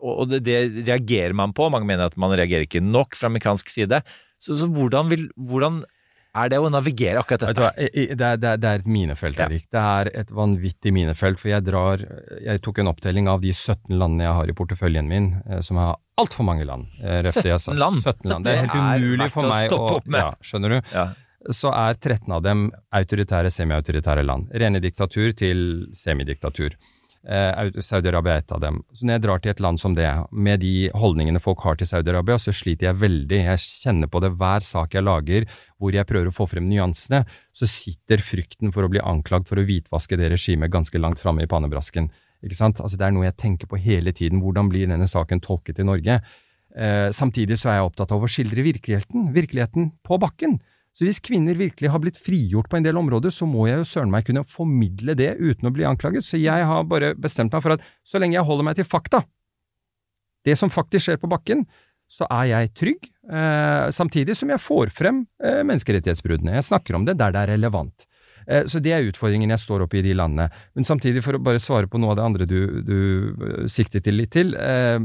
og det, det reagerer man på. Mange mener at man reagerer ikke nok fra amerikansk side. Så, så hvordan, vil, hvordan er det å navigere akkurat dette? hva, det er, det er, et minefelt, Ja. Det er et vanvittig minefelt, for jeg drar Jeg tok en opptelling av de 17 landene jeg har i porteføljen min, eh, som har altfor mange land. eh, røfte jeg sa. 17 land? 17 land. Det er helt umulig er for å meg å med. ja, Skjønner du? Ja. Så er 13 av dem autoritære, semiautoritære land. Rene diktatur til semidiktatur. Eh, Au- Saudi-Arabia er et av dem. Så når jeg drar til et land som det, med de holdningene folk har til Saudi-Arabia, så sliter jeg veldig. Jeg kjenner på det hver sak jeg lager, hvor jeg prøver å få frem nyansene, så sitter frykten for å bli anklagd for å hvitvaske det regimet ganske langt framme i pannebrasken. Ikke sant? Altså, det er noe jeg tenker på hele tiden. Hvordan blir denne saken tolket i Norge? Eh, samtidig så er jeg opptatt av å skildre virkeligheten, virkeligheten på bakken. Så hvis kvinner virkelig har blitt frigjort på en del områder, så må jeg jo søren meg kunne formidle det uten å bli anklaget. Så jeg har bare bestemt meg for at så lenge jeg holder meg til fakta, det som faktisk skjer på bakken, så er jeg trygg, eh, samtidig som jeg får frem eh, menneskerettighetsbruddene. Jeg snakker om det der det er relevant. Eh, så det er utfordringen jeg står oppe i de landene. Men samtidig, for å bare svare på noe av det andre du, du eh, siktet litt til, eh,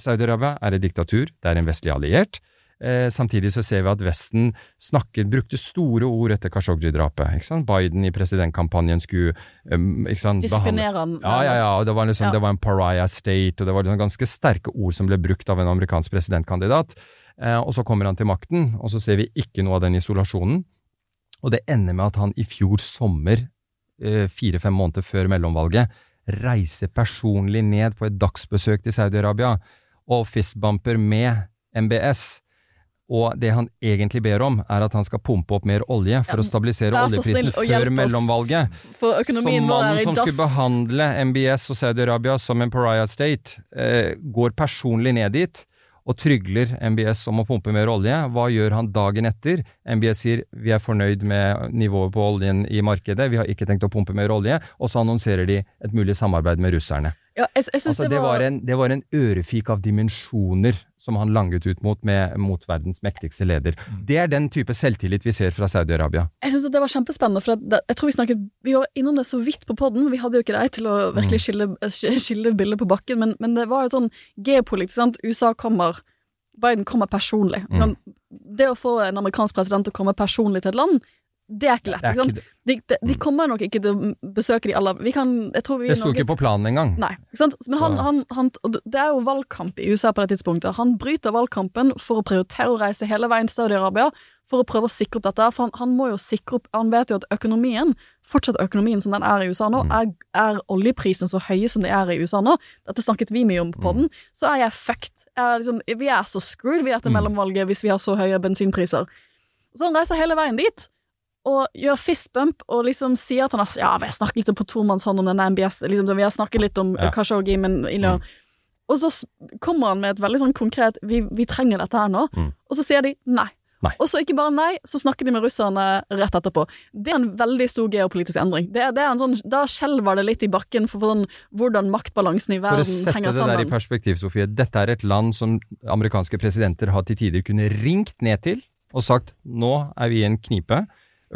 Saudi-Arabia er et diktatur, det er en vestlig alliert. Eh, samtidig så ser vi at Vesten snakket, brukte store ord etter Khashoggi-drapet. Biden i presidentkampanjen skulle um, Disiplinere han, Ja, ja, ja. Det var, liksom, Ja. det var en pariah state, og det var liksom ganske sterke ord som ble brukt av en amerikansk presidentkandidat. Eh, og så kommer han til makten, og så ser vi ikke noe av den isolasjonen. Og det ender med at han i fjor sommer, eh, fire-fem måneder før mellomvalget, reiser personlig ned på et dagsbesøk til Saudi-Arabia og fistbumper med MBS. Og det han egentlig ber om, er at han skal pumpe opp mer olje for Ja, å stabilisere oljeprisen før mellomvalget. For økonomien vår er mannen som skulle behandle MBS og Saudi-Arabia som en pariah state, eh, går personlig ned dit og trygler MBS om å pumpe mer olje. Hva gjør han dagen etter? MBS sier vi er fornøyd med nivået på oljen i markedet, vi har ikke tenkt å pumpe mer olje, og så annonserer de et mulig samarbeid med russerne. Ja, jeg, jeg Altså, det, var en, det var en ørefik av dimensjoner som han langet ut mot, med, mot verdens mektigste leder. Det er den type selvtillit vi ser fra Saudi-Arabia. Jeg synes det var kjempespennende, for det, jeg tror vi snakket Vi var innom det så vidt på poden, vi hadde jo ikke deg til å virkelig skille, skille bildet på bakken, men, men det var jo sånn geopolitisk, sant. USA kommer Biden kommer personlig. Mm. Det å få en amerikansk president til å komme personlig til et land, det er ikke lett. Ikke sant? De, de, de kommer nok ikke til å besøke de alle Vi kan Jeg tror vi Det sto ikke på planen engang. Nei, ikke sant? Men han, han, han, det er jo valgkamp i USA på det tidspunktet. Han bryter valgkampen for å prioritere å reise hele veien til Saudi-Arabia for å prøve å sikre opp dette. For han, han må jo sikre opp Han vet jo at økonomien, fortsatt økonomien som den er i USA nå, Mm. er, er oljeprisen så høye som de er i USA nå. Dette snakket vi mye om på den. Så er jeg fucked. Jeg er liksom, vi er så screwed vi etter Mm. mellomvalget hvis vi har så høye bensinpriser. Så han reiser hele veien dit. Og gjør fistbump og liksom sier at han har Ja, vi har snakket litt på tomannshånd om denne MBS, liksom, vi har snakket litt om Ja. Khashoggi, men mm. Og så kommer han med et veldig sånn konkret vi, vi trenger dette her nå. Mm. Og så sier de nei. Nei. Og så ikke bare nei, så snakker de med russerne rett etterpå. Det er en veldig stor geopolitisk endring. Det, det er en sånn, Da skjelver det litt i bakken for, for sånn, hvordan maktbalansen i verden henger sammen. For å sette det der i perspektiv, Sofie. Dette er et land som amerikanske presidenter har til tider kunne ringt ned til og sagt nå er vi i en knipe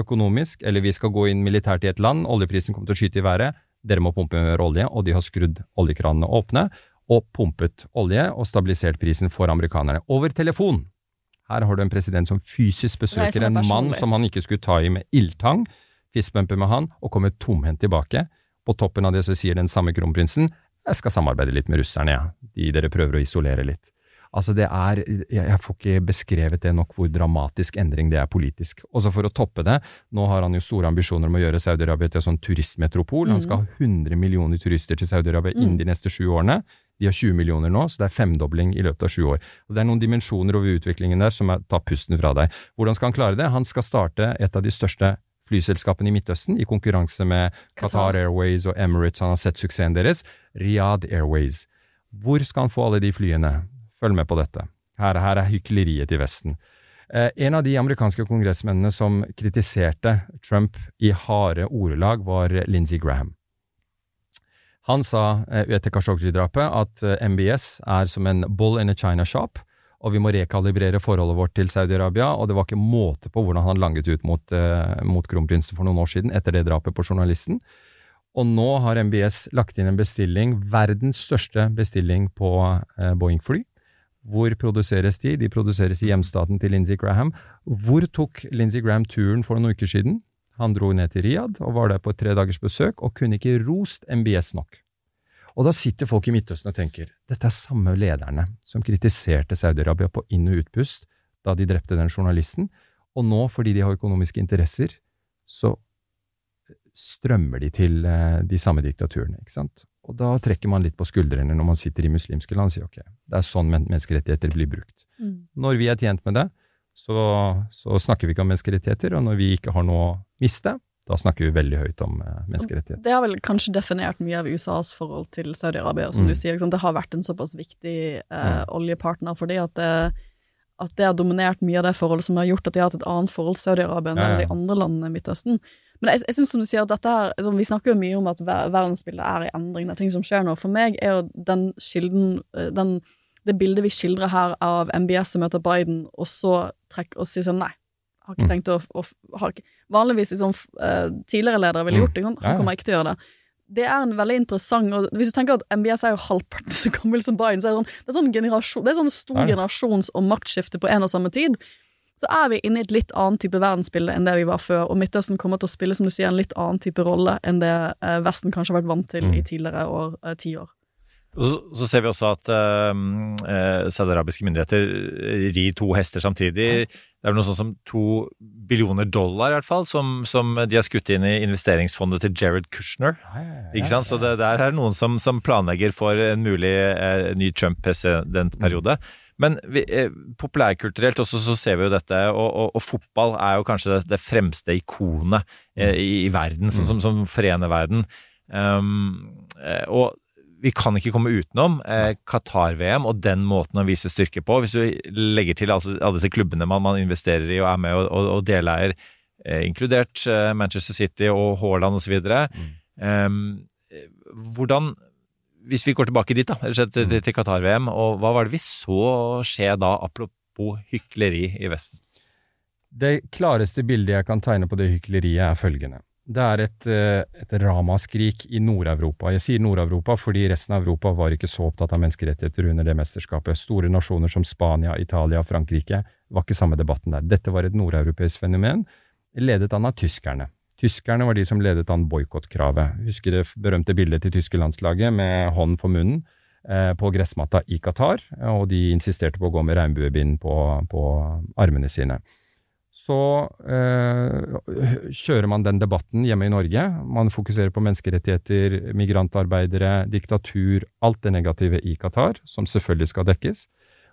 økonomisk, eller vi skal gå inn militært i et land, oljeprisen kommer til å skyte i været, dere må pumpe mer olje, og de har skrudd oljekranene åpne og pumpet olje og stabilisert prisen for amerikanerne. Over telefon! Her har du en president som fysisk besøker en mann som han ikke skulle ta i med ildtang, fistbumper med han, og kommer tomhendt tilbake. På toppen av det så sier den samme kronprinsen jeg skal samarbeide litt med russerne, ja. de dere prøver å isolere litt. Altså det er, jeg, får ikke beskrevet det nok hvor dramatisk endring det er politisk. Også for å toppe det, nå har han jo store ambisjoner om å gjøre Saudi-Arabia til en sånn turistmetropol. Han skal ha 100 millioner turister til Saudi-Arabia innen de neste sju årene. De har 20 millioner nå, så det er femdobling i løpet av sju år. Og det er noen dimensjoner over utviklingen der som er, tar pusten fra deg. Hvordan skal han klare det? Han skal starte et av de største flyselskapene i Midtøsten, i konkurranse med Qatar Airways og Emirates. Han har sett suksessen deres. Riyadh Airways. Hvor skal han få alle de flyene? Følg med på dette. Her, her er hykleriet til Vesten. Eh, en av de amerikanske kongressmennene som kritiserte Trump i harde ordelag, var Lindsey Graham. Han sa eh, etter Khashoggi-drapet at eh, MBS er som en bull in a china shop, og vi må rekalibrere forholdet vårt til Saudi-Arabia, og det var ikke måte på hvordan han langet ut mot, eh, mot kronprinsen for noen år siden, etter det drapet på journalisten. Og nå har MBS lagt inn en bestilling, verdens største bestilling på eh, Boeing-fly. Hvor produseres de? De produseres i hjemstaten til Lindsey Graham. Hvor tok Lindsey Graham turen for noen uker siden? Han dro ned til Riyadh og var der på et tre dagers besøk, og kunne ikke rost MBS nok. Og da sitter folk i Midtøsten og tenker, dette er samme lederne som kritiserte Saudi-Arabia på inn- og utpust da de drepte den journalisten, og nå, fordi de har økonomiske interesser, så strømmer de til eh, de samme diktaturene, ikke sant? Og da trekker man litt på skuldrene når man sitter i muslimske land og sier ok, det er sånn men- menneskerettigheter blir brukt. Mm. Når vi er tjent med det, så, så snakker vi ikke om menneskerettigheter, og når vi ikke har noe å miste, da snakker vi veldig høyt om eh, menneskerettigheter. Det har vel kanskje definert mye av USAs forhold til Saudi-Arabia, som Mm. du sier. Det har vært en såpass viktig eh, oljepartner oljepartner fordi at det, at det har dominert mye av det forholdet som har gjort at de har hatt et annet forhold til Saudi-Arabia enn Ja, ja. de andre landene i Midtøsten. Men jeg, jeg synes som du sier at dette her, altså, Vi snakker jo mye om at ver verdensbildet er i endring, det er ting som skjer nå. For meg er jo den kilden, eh, den, det bildet vi skildrer her av MBS som møter Biden, og så trekker og sier sånn nei. Har ikke Mm. tenkt å, å har ikke, Vanligvis liksom, eh, tidligere ledere ville Mm. gjort det, han kommer ikke til å gjøre det. det er en veldig interessant og Hvis du tenker at MBS er jo halvparten så gammel som Biden, så er det sånn, det er sånn, det er sånn stor er generasjons- og maktskifte på en og samme tid. Så er vi inne i et litt annet type verdensbilde enn det vi var før, og Midtøsten kommer til å spille som du sier, en litt annen type rolle enn det eh, Vesten kanskje har vært vant til Mm. i tidligere år, eh, tiår. Så, så ser vi også at uh, saudiarabiske myndigheter rir to hester samtidig. Det er vel noe sånn som to billioner dollar, i hvert fall, som, som de har skutt inn i investeringsfondet til Jared Kushner. Ikke sant? Så det, der er det noen som, som planlegger for en mulig eh, ny Trump-presidentperiode. Men vi, eh, populærkulturelt også så ser vi jo dette, og, og, og fotball er jo kanskje det, det fremste ikonet eh, i, i verden, som, som, som forener verden. Um, og vi kan ikke komme utenom eh, Qatar-VM og den måten å vise styrke på. Hvis du legger til altså, alle disse klubbene man, man investerer i og er med og, og, og deleier, eh, inkludert eh, Manchester City og Haaland osv. Um, eh, hvordan Hvis vi går tilbake dit, da, rett og til, til Qatar-VM, og hva var det vi så skje da, apropos hykleri i Vesten? Det klareste bildet jeg kan tegne på det hykleriet, er følgende. Det er et, eh, et ramaskrik i Nord-Europa. Jeg sier Nord-Europa fordi resten av Europa var ikke så opptatt av menneskerettigheter under det mesterskapet. Store nasjoner som Spania, Italia, Frankrike var ikke samme debatten der. Dette var et nordeuropeisk fenomen, ledet an av tyskerne. Tyskerne var de som ledet an boikottkravet. Husker det berømte bildet til tyske landslaget med hånd på munnen eh, på gressmatta i Qatar, og de insisterte på å gå med regnbuebind på, på armene sine så eh, kjører man den debatten hjemme i Norge. Man fokuserer på menneskerettigheter, migrantarbeidere, diktatur, alt det negative i Qatar, som selvfølgelig skal dekkes.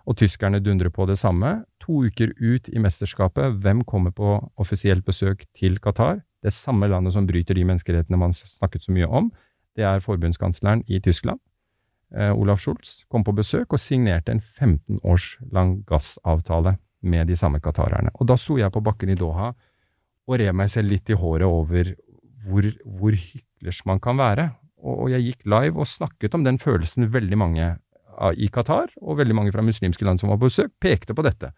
Og tyskerne dundrer på det samme. To uker ut i mesterskapet, hvem kommer på offisielt besøk til Qatar? Det samme landet som bryter de menneskerettighetene man snakket så mye om. Det er forbundskansleren i Tyskland. Eh, Olaf Schultz kom på besøk og signerte en 15 års lang gassavtale med de samme qatarerne. Og da sto jeg på bakken i Doha og rev meg selv litt i håret over hvor, hvor hyklersk man kan være. Og, jeg gikk live og snakket om den følelsen veldig mange i Qatar, og veldig mange fra muslimske land som var på besøk, pekte på dette.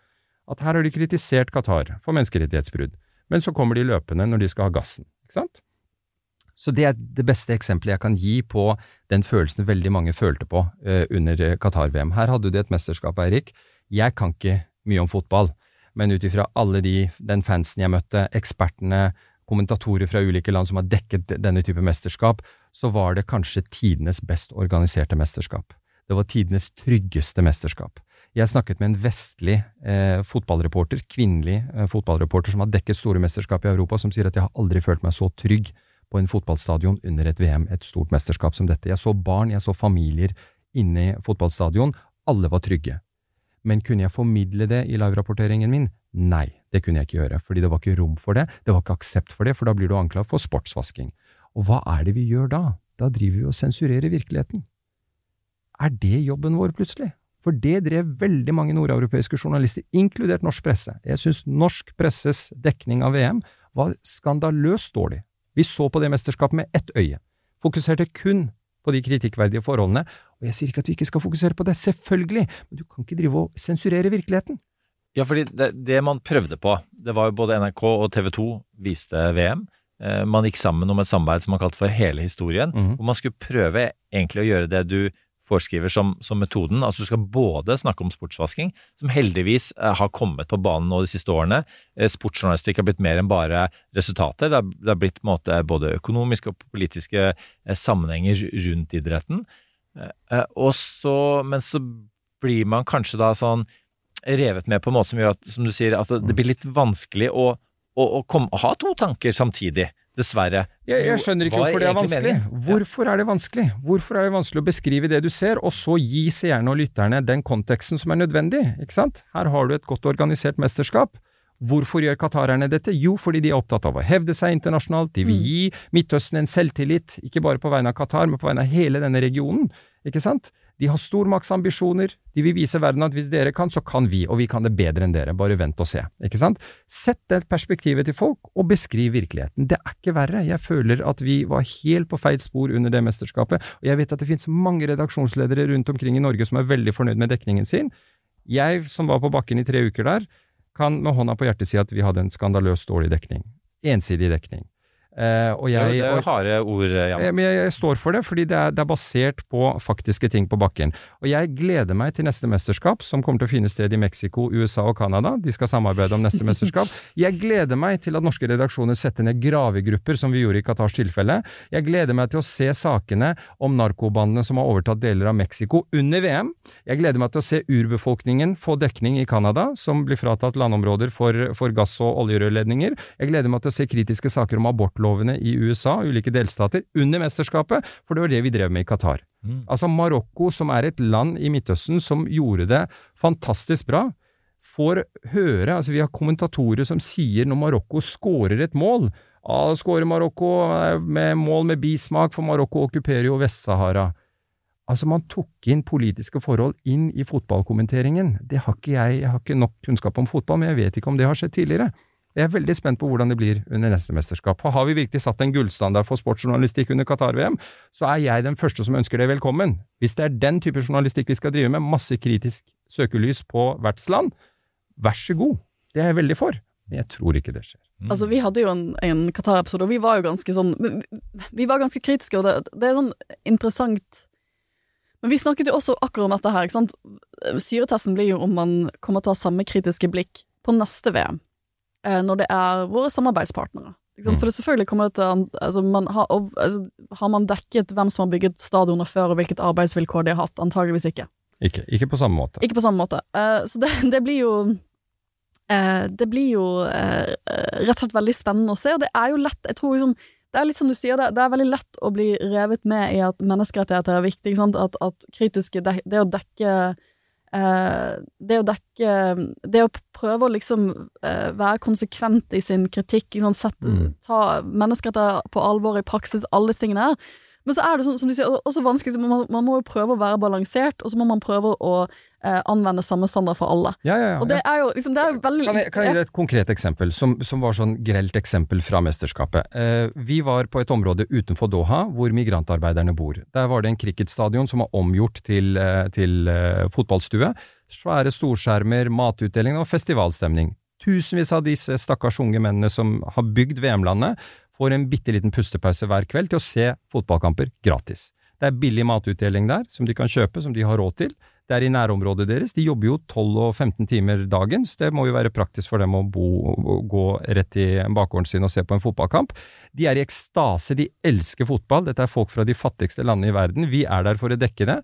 At her har de kritisert Qatar for menneskerettighetsbrudd, men så kommer de løpende når de skal ha gassen. Ikke sant? Så det er det beste eksempelet jeg kan gi på den følelsen veldig mange følte på eh, under eh, Qatar-VM. Her hadde du et mesterskap, Eirik. Jeg kan ikke mye om fotball, men ut ifra alle de, den fansen jeg møtte, ekspertene, kommentatorer fra ulike land som har dekket denne type mesterskap, så var det kanskje tidenes best organiserte mesterskap. Det var tidenes tryggeste mesterskap. Jeg snakket med en vestlig eh, fotballreporter, kvinnelig eh, fotballreporter som har dekket store mesterskap i Europa, som sier at jeg har aldri følt meg så trygg på en fotballstadion under et VM, et stort mesterskap som dette. Jeg så barn, jeg så familier inne i fotballstadion. Alle var trygge. Men kunne jeg formidle det i live-rapporteringen min? Nei, det kunne jeg ikke gjøre, fordi det var ikke rom for det, det var ikke aksept for det, for da blir du anklaget for sportsvasking. Og hva er det vi gjør da? Da driver vi og sensurerer virkeligheten. Er det jobben vår, plutselig? For det drev veldig mange nordeuropeiske journalister, inkludert norsk presse. Jeg syns norsk presses dekning av VM var skandaløst dårlig. Vi så på det mesterskapet med ett øye, fokuserte kun på de kritikkverdige forholdene, og jeg sier ikke at vi ikke skal fokusere på det, selvfølgelig, men du kan ikke drive og sensurere virkeligheten. Ja, fordi det, det man prøvde på, det var jo både NRK og TV 2 viste VM. Eh, Man gikk sammen om et samarbeid som man kalte for Hele historien, Mhm. hvor man skulle prøve egentlig å gjøre det du foreskriver som, som metoden. Altså du skal både snakke om sportsvasking, som heldigvis eh, har kommet på banen nå de siste årene. Eh, Sportsjournalistikk har blitt mer enn bare resultater. Det har, det har blitt måte både økonomiske og politiske eh, sammenhenger rundt idretten. Så, men så blir man kanskje da sånn revet med på en måte som gjør at, som du sier, at det blir litt vanskelig å, å, å, komme, å ha to tanker samtidig. Dessverre. Jeg, jeg skjønner ikke hvorfor det er vanskelig. meningen. Hvorfor er det vanskelig? Hvorfor er det vanskelig å beskrive det du ser, og så gi seerne og lytterne den konteksten som er nødvendig, ikke sant? Her har du et godt organisert mesterskap. Hvorfor gjør qatarerne dette? Jo, fordi de er opptatt av å hevde seg internasjonalt. De vil gi Midtøsten en selvtillit, ikke bare på vegne av Qatar, men på vegne av hele denne regionen, ikke sant? De har stormaktsambisjoner. De vil vise verden at hvis dere kan, så kan vi, og vi kan det bedre enn dere. Bare vent og se, ikke sant? Sett det perspektivet til folk, og beskriv virkeligheten. Det er ikke verre. Jeg føler at vi var helt på feil spor under det mesterskapet, og jeg vet at det finnes mange redaksjonsledere rundt omkring i Norge som er veldig fornøyd med dekningen sin. Jeg, som var på bakken i tre uker der, kan med hånda på hjertet si at vi hadde en skandaløst dårlig dekning. Ensidig dekning. Eh, og jeg, det er harde ord, Jan. Eh, Men jeg, jeg står for det, fordi det er, det er basert på faktiske ting på bakken. Og jeg gleder meg til neste mesterskap, som kommer til å finne sted i Mexico, USA og Canada. De skal samarbeide om neste mesterskap. Jeg gleder meg til at norske redaksjoner setter ned gravegrupper, som vi gjorde i Qatars tilfelle. Jeg gleder meg til å se sakene om narkobandene som har overtatt deler av Mexico under VM. Jeg gleder meg til å se urbefolkningen få dekning i Canada, som blir fratatt landområder for, for gass- og oljerørledninger. Jeg gleder meg til å se kritiske saker om abortlovene i USA, ulike delstater, under mesterskapet, for det var det vi drev med i Qatar. Altså Marokko, som er et land i Midtøsten som gjorde det fantastisk bra, får høre Altså, vi har kommentatorer som sier når Marokko scorer et mål ah, Skårer Marokko eh, med mål med bismak, for Marokko okkuperer jo Vest-Sahara. Altså, man tok inn politiske forhold inn i fotballkommenteringen. Det har ikke jeg, jeg har ikke nok kunnskap om fotball, men jeg vet ikke om det har skjedd tidligere. Jeg er veldig spent på hvordan det blir under neste mesterskap. For har vi virkelig satt en gullstandard for sportsjournalistikk under Qatar-VM, så er jeg den første som ønsker det velkommen. Hvis det er den type journalistikk vi skal drive med, masse kritisk søkelys på vertsland, vær så god. Det er jeg veldig for. Men jeg tror ikke det skjer. Altså, vi hadde jo en, en Qatar-episode, og vi var jo ganske sånn Vi var ganske kritiske, og det, det er sånn interessant Men vi snakket jo også akkurat om dette her, ikke sant. Syretesten blir jo om man kommer til å ha samme kritiske blikk på neste VM, når det er våre samarbeidspartnere. For det selvfølgelig kommer det til altså, man har, altså, har man dekket hvem som har bygget stadioner før, og hvilket arbeidsvilkår de har hatt? Antageligvis ikke. Ikke, ikke på samme måte. Ikke på samme måte. Uh, så det, det blir jo uh, Det blir jo uh, rett og slett veldig spennende å se, og det er jo lett Jeg tror liksom det er litt som du sier, det, det er veldig lett å bli revet med i at menneskerettigheter er viktig. At, at kritiske det, Det å dekke eh, Det å dekke Det å prøve å liksom eh, være konsekvent i sin kritikk, sant? Sette, Mm. ta menneskerettigheter på alvor i praksis, alle disse tingene her. Men så er det sånn, som du sier, også vanskelig, så man, man må jo prøve å være balansert, og så må man prøve å eh, anvende samme standard for alle. Ja, ja, ja. Og det er jo liksom, det er veldig Kan jeg, kan jeg gi et konkret eksempel, som, som var sånn grelt eksempel fra mesterskapet? Eh, vi var på et område utenfor Doha, hvor migrantarbeiderne bor. Der var det en cricketstadion som var omgjort til, eh, til uh, fotballstue. Svære storskjermer, matutdeling og festivalstemning. Tusenvis av disse stakkars unge mennene som har bygd VM-landet, får en bitte liten pustepause hver kveld til å se fotballkamper gratis. Det er billig matutdeling der, som de kan kjøpe, som de har råd til. Det er i nærområdet deres. De jobber jo 12 og 15 timer dagens. Det må jo være praktisk for dem å bo, gå rett i bakgården sin og se på en fotballkamp. De er i ekstase, de elsker fotball. Dette er folk fra de fattigste landene i verden. Vi er der for å dekke det.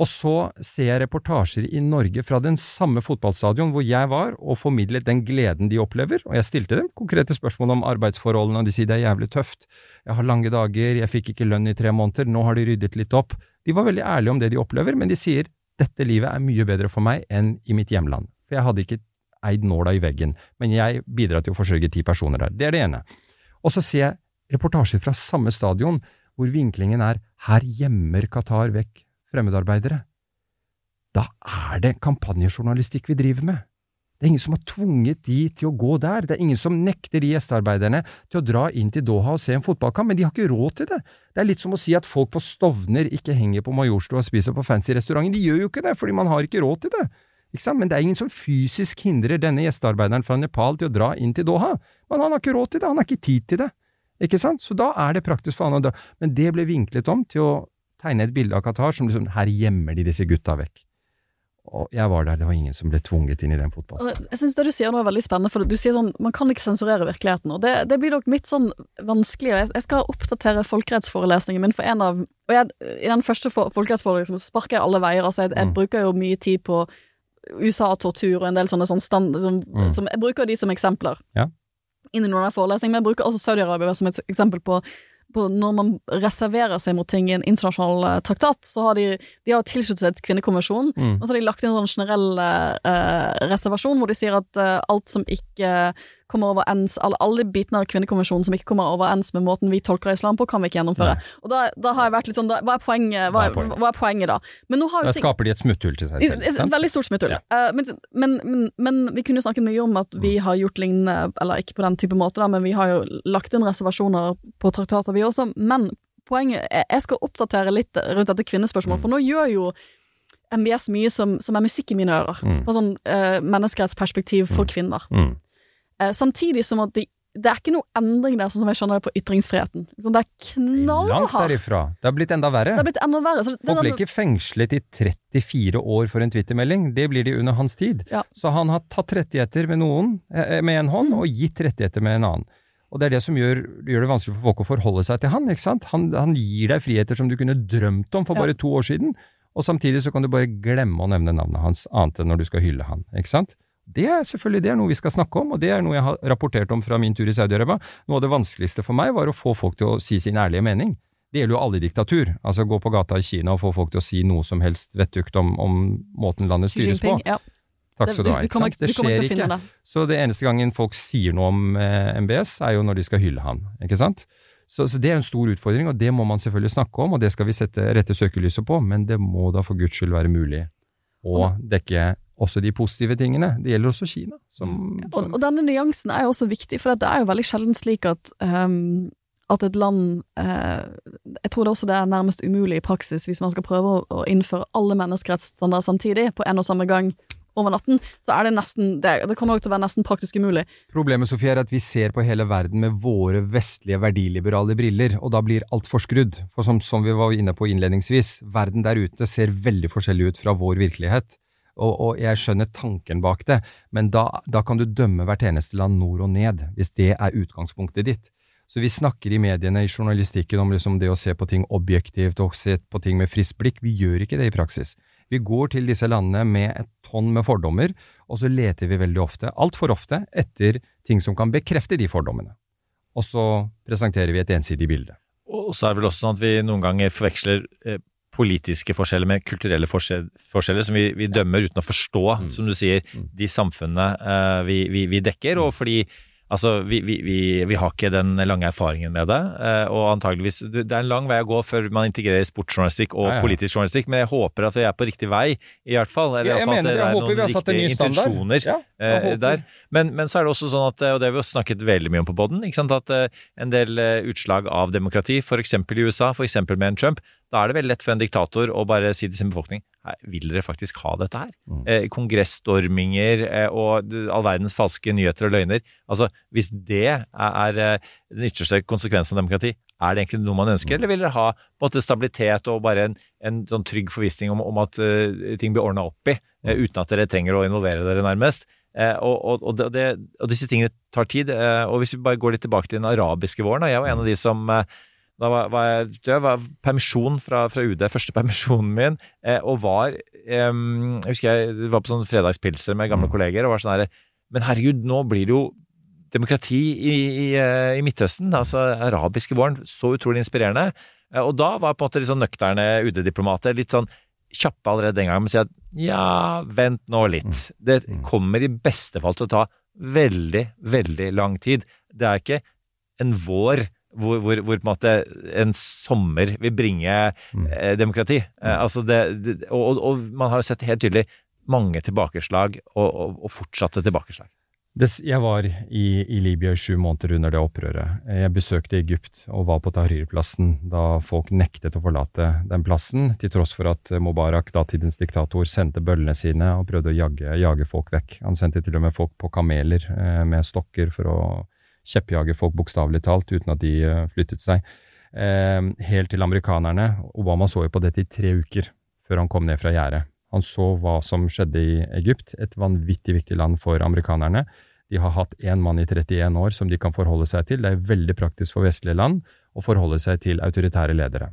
Og så ser jeg reportasjer i Norge fra den samme fotballstadion hvor jeg var, og formidlet den gleden de opplever, og jeg stilte dem konkrete spørsmål om arbeidsforholdene, og de sier det er jævlig tøft, jeg har lange dager, jeg fikk ikke lønn i tre måneder, nå har de ryddet litt opp. De var veldig ærlige om det de opplever, men de sier dette livet er mye bedre for meg enn i mitt hjemland, for jeg hadde ikke eid nåla i veggen, men jeg bidrar til å forsørge ti personer der. Det er det ene. Og så ser jeg reportasjer fra samme stadion hvor vinklingen er her gjemmer Qatar vekk fremmedarbeidere. Da er det kampanjejournalistikk vi driver med. Det er ingen som har tvunget de til å gå der. Det er ingen som nekter de gjestearbeiderne til å dra inn til Doha og se en fotballkamp, men de har ikke råd til det. Det er litt som å si at folk på Stovner ikke henger på Majorstua og spiser på fancy restauranter. De gjør jo ikke det, fordi man har ikke råd til det. Men det er ingen som fysisk hindrer denne gjestearbeideren fra Nepal til å dra inn til Doha. Men han har ikke råd til det, han har ikke tid til det. Ikke sant? Så da er det praktisk for han å dra. Men det ble vinklet om til å tegne et bilde av Qatar som liksom her gjemmer de disse gutta vekk. Og jeg var der, det var ingen som ble tvunget inn i den fotballsalen. Altså, Jeg syns det du sier nå er veldig spennende, for du sier sånn man kan ikke sensurere virkeligheten. Og det, det blir nok mitt sånn vanskelig. og Jeg, skal oppdatere folkerettsforelesningen min for en av Og jeg, i den første for, folkerettsforelesningen så sparker jeg alle veier. Altså, jeg, jeg Mm. bruker jo mye tid på USA-tortur og en del sånne, sånn stand, som, Mm. som Jeg bruker de som eksempler Ja. inn i noen av forelesningene, men jeg bruker også Saudi-Arabia som et eksempel på når man reserverer seg mot ting i en internasjonal eh, traktat, så har de, de har tilsluttet seg til kvinnekonvensjonen, Mm. og så har de lagt inn en sånn generell eh, reservasjon hvor de sier at eh, alt som ikke kommer overens, alle, alle bitene av kvinnekonvensjonen som ikke kommer overens med måten vi tolker islam på, kan vi ikke gjennomføre. Og da, da har jeg vært litt sånn, da, hva, er poenget, hva, er hva er poenget da? Da skaper de et smutthull til seg selv. et, veldig stort smutthull. Ja. Uh, men, men, men, men vi kunne jo snakket mye om at vi har gjort lignende, eller ikke på den type måte, da, men vi har jo lagt inn reservasjoner på traktater, vi også. Men poenget er, jeg skal oppdatere litt rundt dette kvinnespørsmålet, for nå gjør jo MBS mye som, som er musikk i mine ører. Mm. Fra sånn uh, menneskerettsperspektiv for kvinner. Mm. Eh, samtidig som at de det er ikke noe endring der, sånn som jeg skjønner det, på ytringsfriheten. Det er Langt derifra. Det har blitt enda verre. Det har blitt enda verre. Så det, Folk ble ikke fengslet i 34 år for en Twittermelding. Det blir de under hans tid. Ja. Så han har tatt rettigheter med noen, eh, med en hånd, og gitt rettigheter med en annen. Og det er det som gjør, gjør det vanskelig for folk å forholde seg til han, ikke sant? Han, han gir deg friheter som du kunne drømt om for Ja. bare to år siden, og samtidig så kan du bare glemme å nevne navnet hans, annet enn når du skal hylle han, ikke sant? Det er selvfølgelig det er noe vi skal snakke om, og det er noe jeg har rapportert om fra min tur i Saudi-Arabia. Noe av det vanskeligste for meg var å få folk til å si sin ærlige mening. Det gjelder jo alle diktatur. Altså gå på gata i Kina og få folk til å si noe som helst vettugt om, om måten landet styres på. Ja. Takk skal du ha. ikke sant? Det skjer ikke. det. Så det eneste gangen folk sier noe om eh, MBS, er jo når de skal hylle han, ikke sant? Så, så det er en stor utfordring, og det må man selvfølgelig snakke om, og det skal vi sette rette søkelyset på, men det må da for guds skyld være mulig å dekke også de positive tingene. Det gjelder også Kina. Som, Og, og denne nyansen er jo også viktig, for det er jo veldig sjelden slik at, um at et land eh, Jeg tror det også det er nærmest umulig i praksis hvis man skal prøve å, å innføre alle menneskerettsstandarder samtidig på en og samme gang over natten, så er det nesten Det, det kommer nok til å være nesten praktisk umulig. Problemet Sofie, er at vi ser på hele verden med våre vestlige verdiliberale briller, og da blir alt forskrudd. For som, som vi var inne på innledningsvis, verden der ute ser veldig forskjellig ut fra vår virkelighet. Og, og jeg skjønner tanken bak det, men da, da kan du dømme hvert eneste land nord og ned, hvis det er utgangspunktet ditt. Så vi snakker i mediene, i journalistikken, om liksom det å se på ting objektivt og se på ting med friskt blikk. Vi gjør ikke det i praksis. Vi går til disse landene med et tonn med fordommer, og så leter vi veldig ofte, altfor ofte, etter ting som kan bekrefte de fordommene. Og så presenterer vi et ensidig bilde. Og så er det vel også sånn at vi noen ganger forveksler eh, politiske forskjeller med kulturelle forskjeller, som vi, vi dømmer uten å forstå, som du sier, de samfunnene uh, vi, vi, vi dekker. Og fordi altså, vi, vi, vi, vi har ikke den lange erfaringen med det. Uh, og antageligvis Det er en lang vei å gå før man integrerer sportsjournalistikk og Ja, ja. politisk journalistikk, men jeg håper at vi er på riktig vei, i hvert fall. Eller Ja, jeg mener at det. Jeg er håper vi har satt en ny standard. intensjoner Ja, eh, der. Men, men så er det også sånn at, og det har vi også snakket veldig mye om på sant, at en del utslag av demokrati, f.eks. i USA, f.eks. med en Trump, da er det veldig lett for en diktator å bare si til sin befolkning "Nei, vil dere faktisk ha dette her? Mm. Eh, Kongressstorminger eh, og all verdens falske nyheter og løgner. Altså, Hvis det er, er eh, den ytterste konsekvensen av demokrati, er det egentlig noe man ønsker, eller vil dere ha måte stabilitet og bare en, en sånn trygg forvissning om, om at uh, ting blir ordna opp i, eh, uten at dere trenger å involvere dere nærmest? Eh, og, og, og, det, og disse tingene tar tid. Eh, og hvis vi bare går litt tilbake til den arabiske våren, da, jeg var en av de som eh, da var, var jeg død, var permisjon fra, fra UD, første permisjonen min, eh, og var eh, Jeg husker jeg var på sånn fredagspilser med gamle kolleger og var sånn her Men herregud, nå blir det jo demokrati i, i, eh, i Midtøsten. Altså arabiske våren. Så utrolig inspirerende. Eh, Og da var på en måte litt sånn nøkterne UD-diplomater litt sånn kjappe allerede den gangen med å si at ja, vent nå litt. Det kommer i beste fall til å ta veldig, veldig lang tid. Det er ikke en vår hvor, hvor, hvor på en måte en sommer vil bringe eh, demokrati. Eh, altså det, det, og, og, man har jo sett helt tydelig mange tilbakeslag, og, og, og fortsatte tilbakeslag. Jeg var i, i Libya i sju måneder under det opprøret. Jeg besøkte Egypt og var på Tahrir-plassen da folk nektet å forlate den plassen, til tross for at Mubarak, datidens diktator, sendte bøllene sine og prøvde å jage, jage folk vekk. Han sendte til og med folk på kameler eh, med stokker for å kjeppjage folk bokstavelig talt, uten at de eh, flyttet seg. Eh, helt til amerikanerne. Obama så jo på dette i tre uker før han kom ned fra gjerdet. Han så hva som skjedde i Egypt, et vanvittig viktig land for amerikanerne. De har hatt én mann i 31 år som de kan forholde seg til. Det er veldig praktisk for vestlige land å forholde seg til autoritære ledere.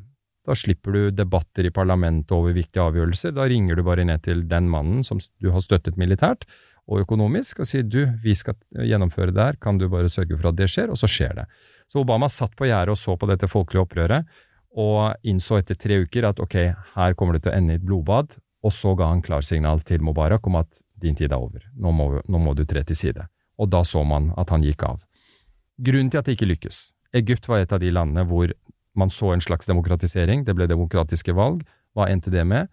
Da slipper du debatter i parlamentet over viktige avgjørelser. Da ringer du bare ned til den mannen som du har støttet militært og økonomisk, og sier du, vi skal gjennomføre det her, kan du bare sørge for at det skjer? Og så skjer det. Så Obama satt på gjerdet og så på dette folkelige opprøret, og innså etter tre uker at ok, her kommer det til å ende i et blodbad, og så ga han klarsignal til Mubarak om at din tid er over, nå må, nå må du tre til side. Og da så man at han gikk av. Grunnen til at det ikke lykkes Egypt var et av de landene hvor man så en slags demokratisering, det ble demokratiske valg. Hva endte det med?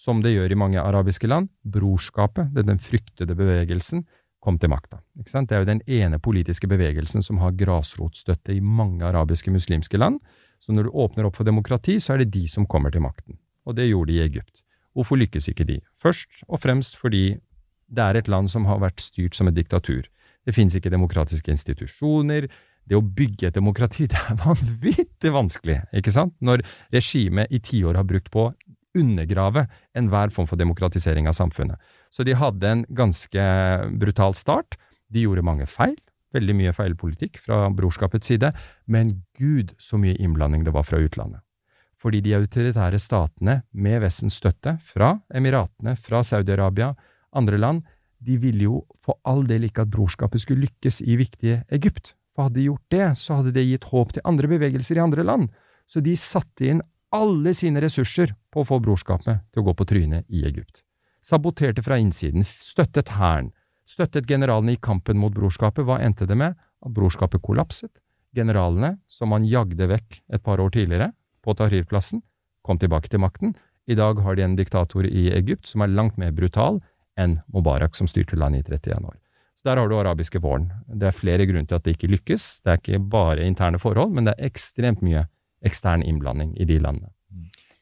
Som det gjør i mange arabiske land, brorskapet, den fryktede bevegelsen, kom til makta. Det er jo den ene politiske bevegelsen som har grasrotstøtte i mange arabiske muslimske land. Så når du åpner opp for demokrati, så er det de som kommer til makten. Og det gjorde de i Egypt. Hvorfor lykkes ikke de? Først og fremst fordi det er et land som har vært styrt som et diktatur. Det finnes ikke demokratiske institusjoner. Det å bygge et demokrati, det er vanvittig vanskelig, ikke sant? Når regimet i tiår har brukt på undergrave enhver form for demokratisering av samfunnet. Så de hadde en ganske brutal start. De gjorde mange feil. Veldig mye feilpolitikk fra brorskapets side. Men gud, så mye innblanding det var fra utlandet. Fordi de autoritære statene, med Vestens støtte, fra Emiratene, fra Saudi-Arabia, andre land, de ville jo for all del ikke at brorskapet skulle lykkes i viktige Egypt. For hadde de gjort det, så hadde det gitt håp til andre bevegelser i andre land. Så de satte inn alle sine ressurser på å få brorskapet til å gå på trynet i Egypt. Saboterte fra innsiden, støttet hæren, støttet generalene i kampen mot brorskapet. Hva endte det med? At brorskapet kollapset. Generalene, som man jagde vekk et par år tidligere, på Tahrir-plassen, kom tilbake til makten. I dag har de en diktator i Egypt som er langt mer brutal enn Mubarak, som styrte landet i 31 år. Så Der har du arabiske våren. Det er flere grunner til at det ikke lykkes. Det er ikke bare interne forhold, men det er ekstremt mye ekstern innblanding i de landene.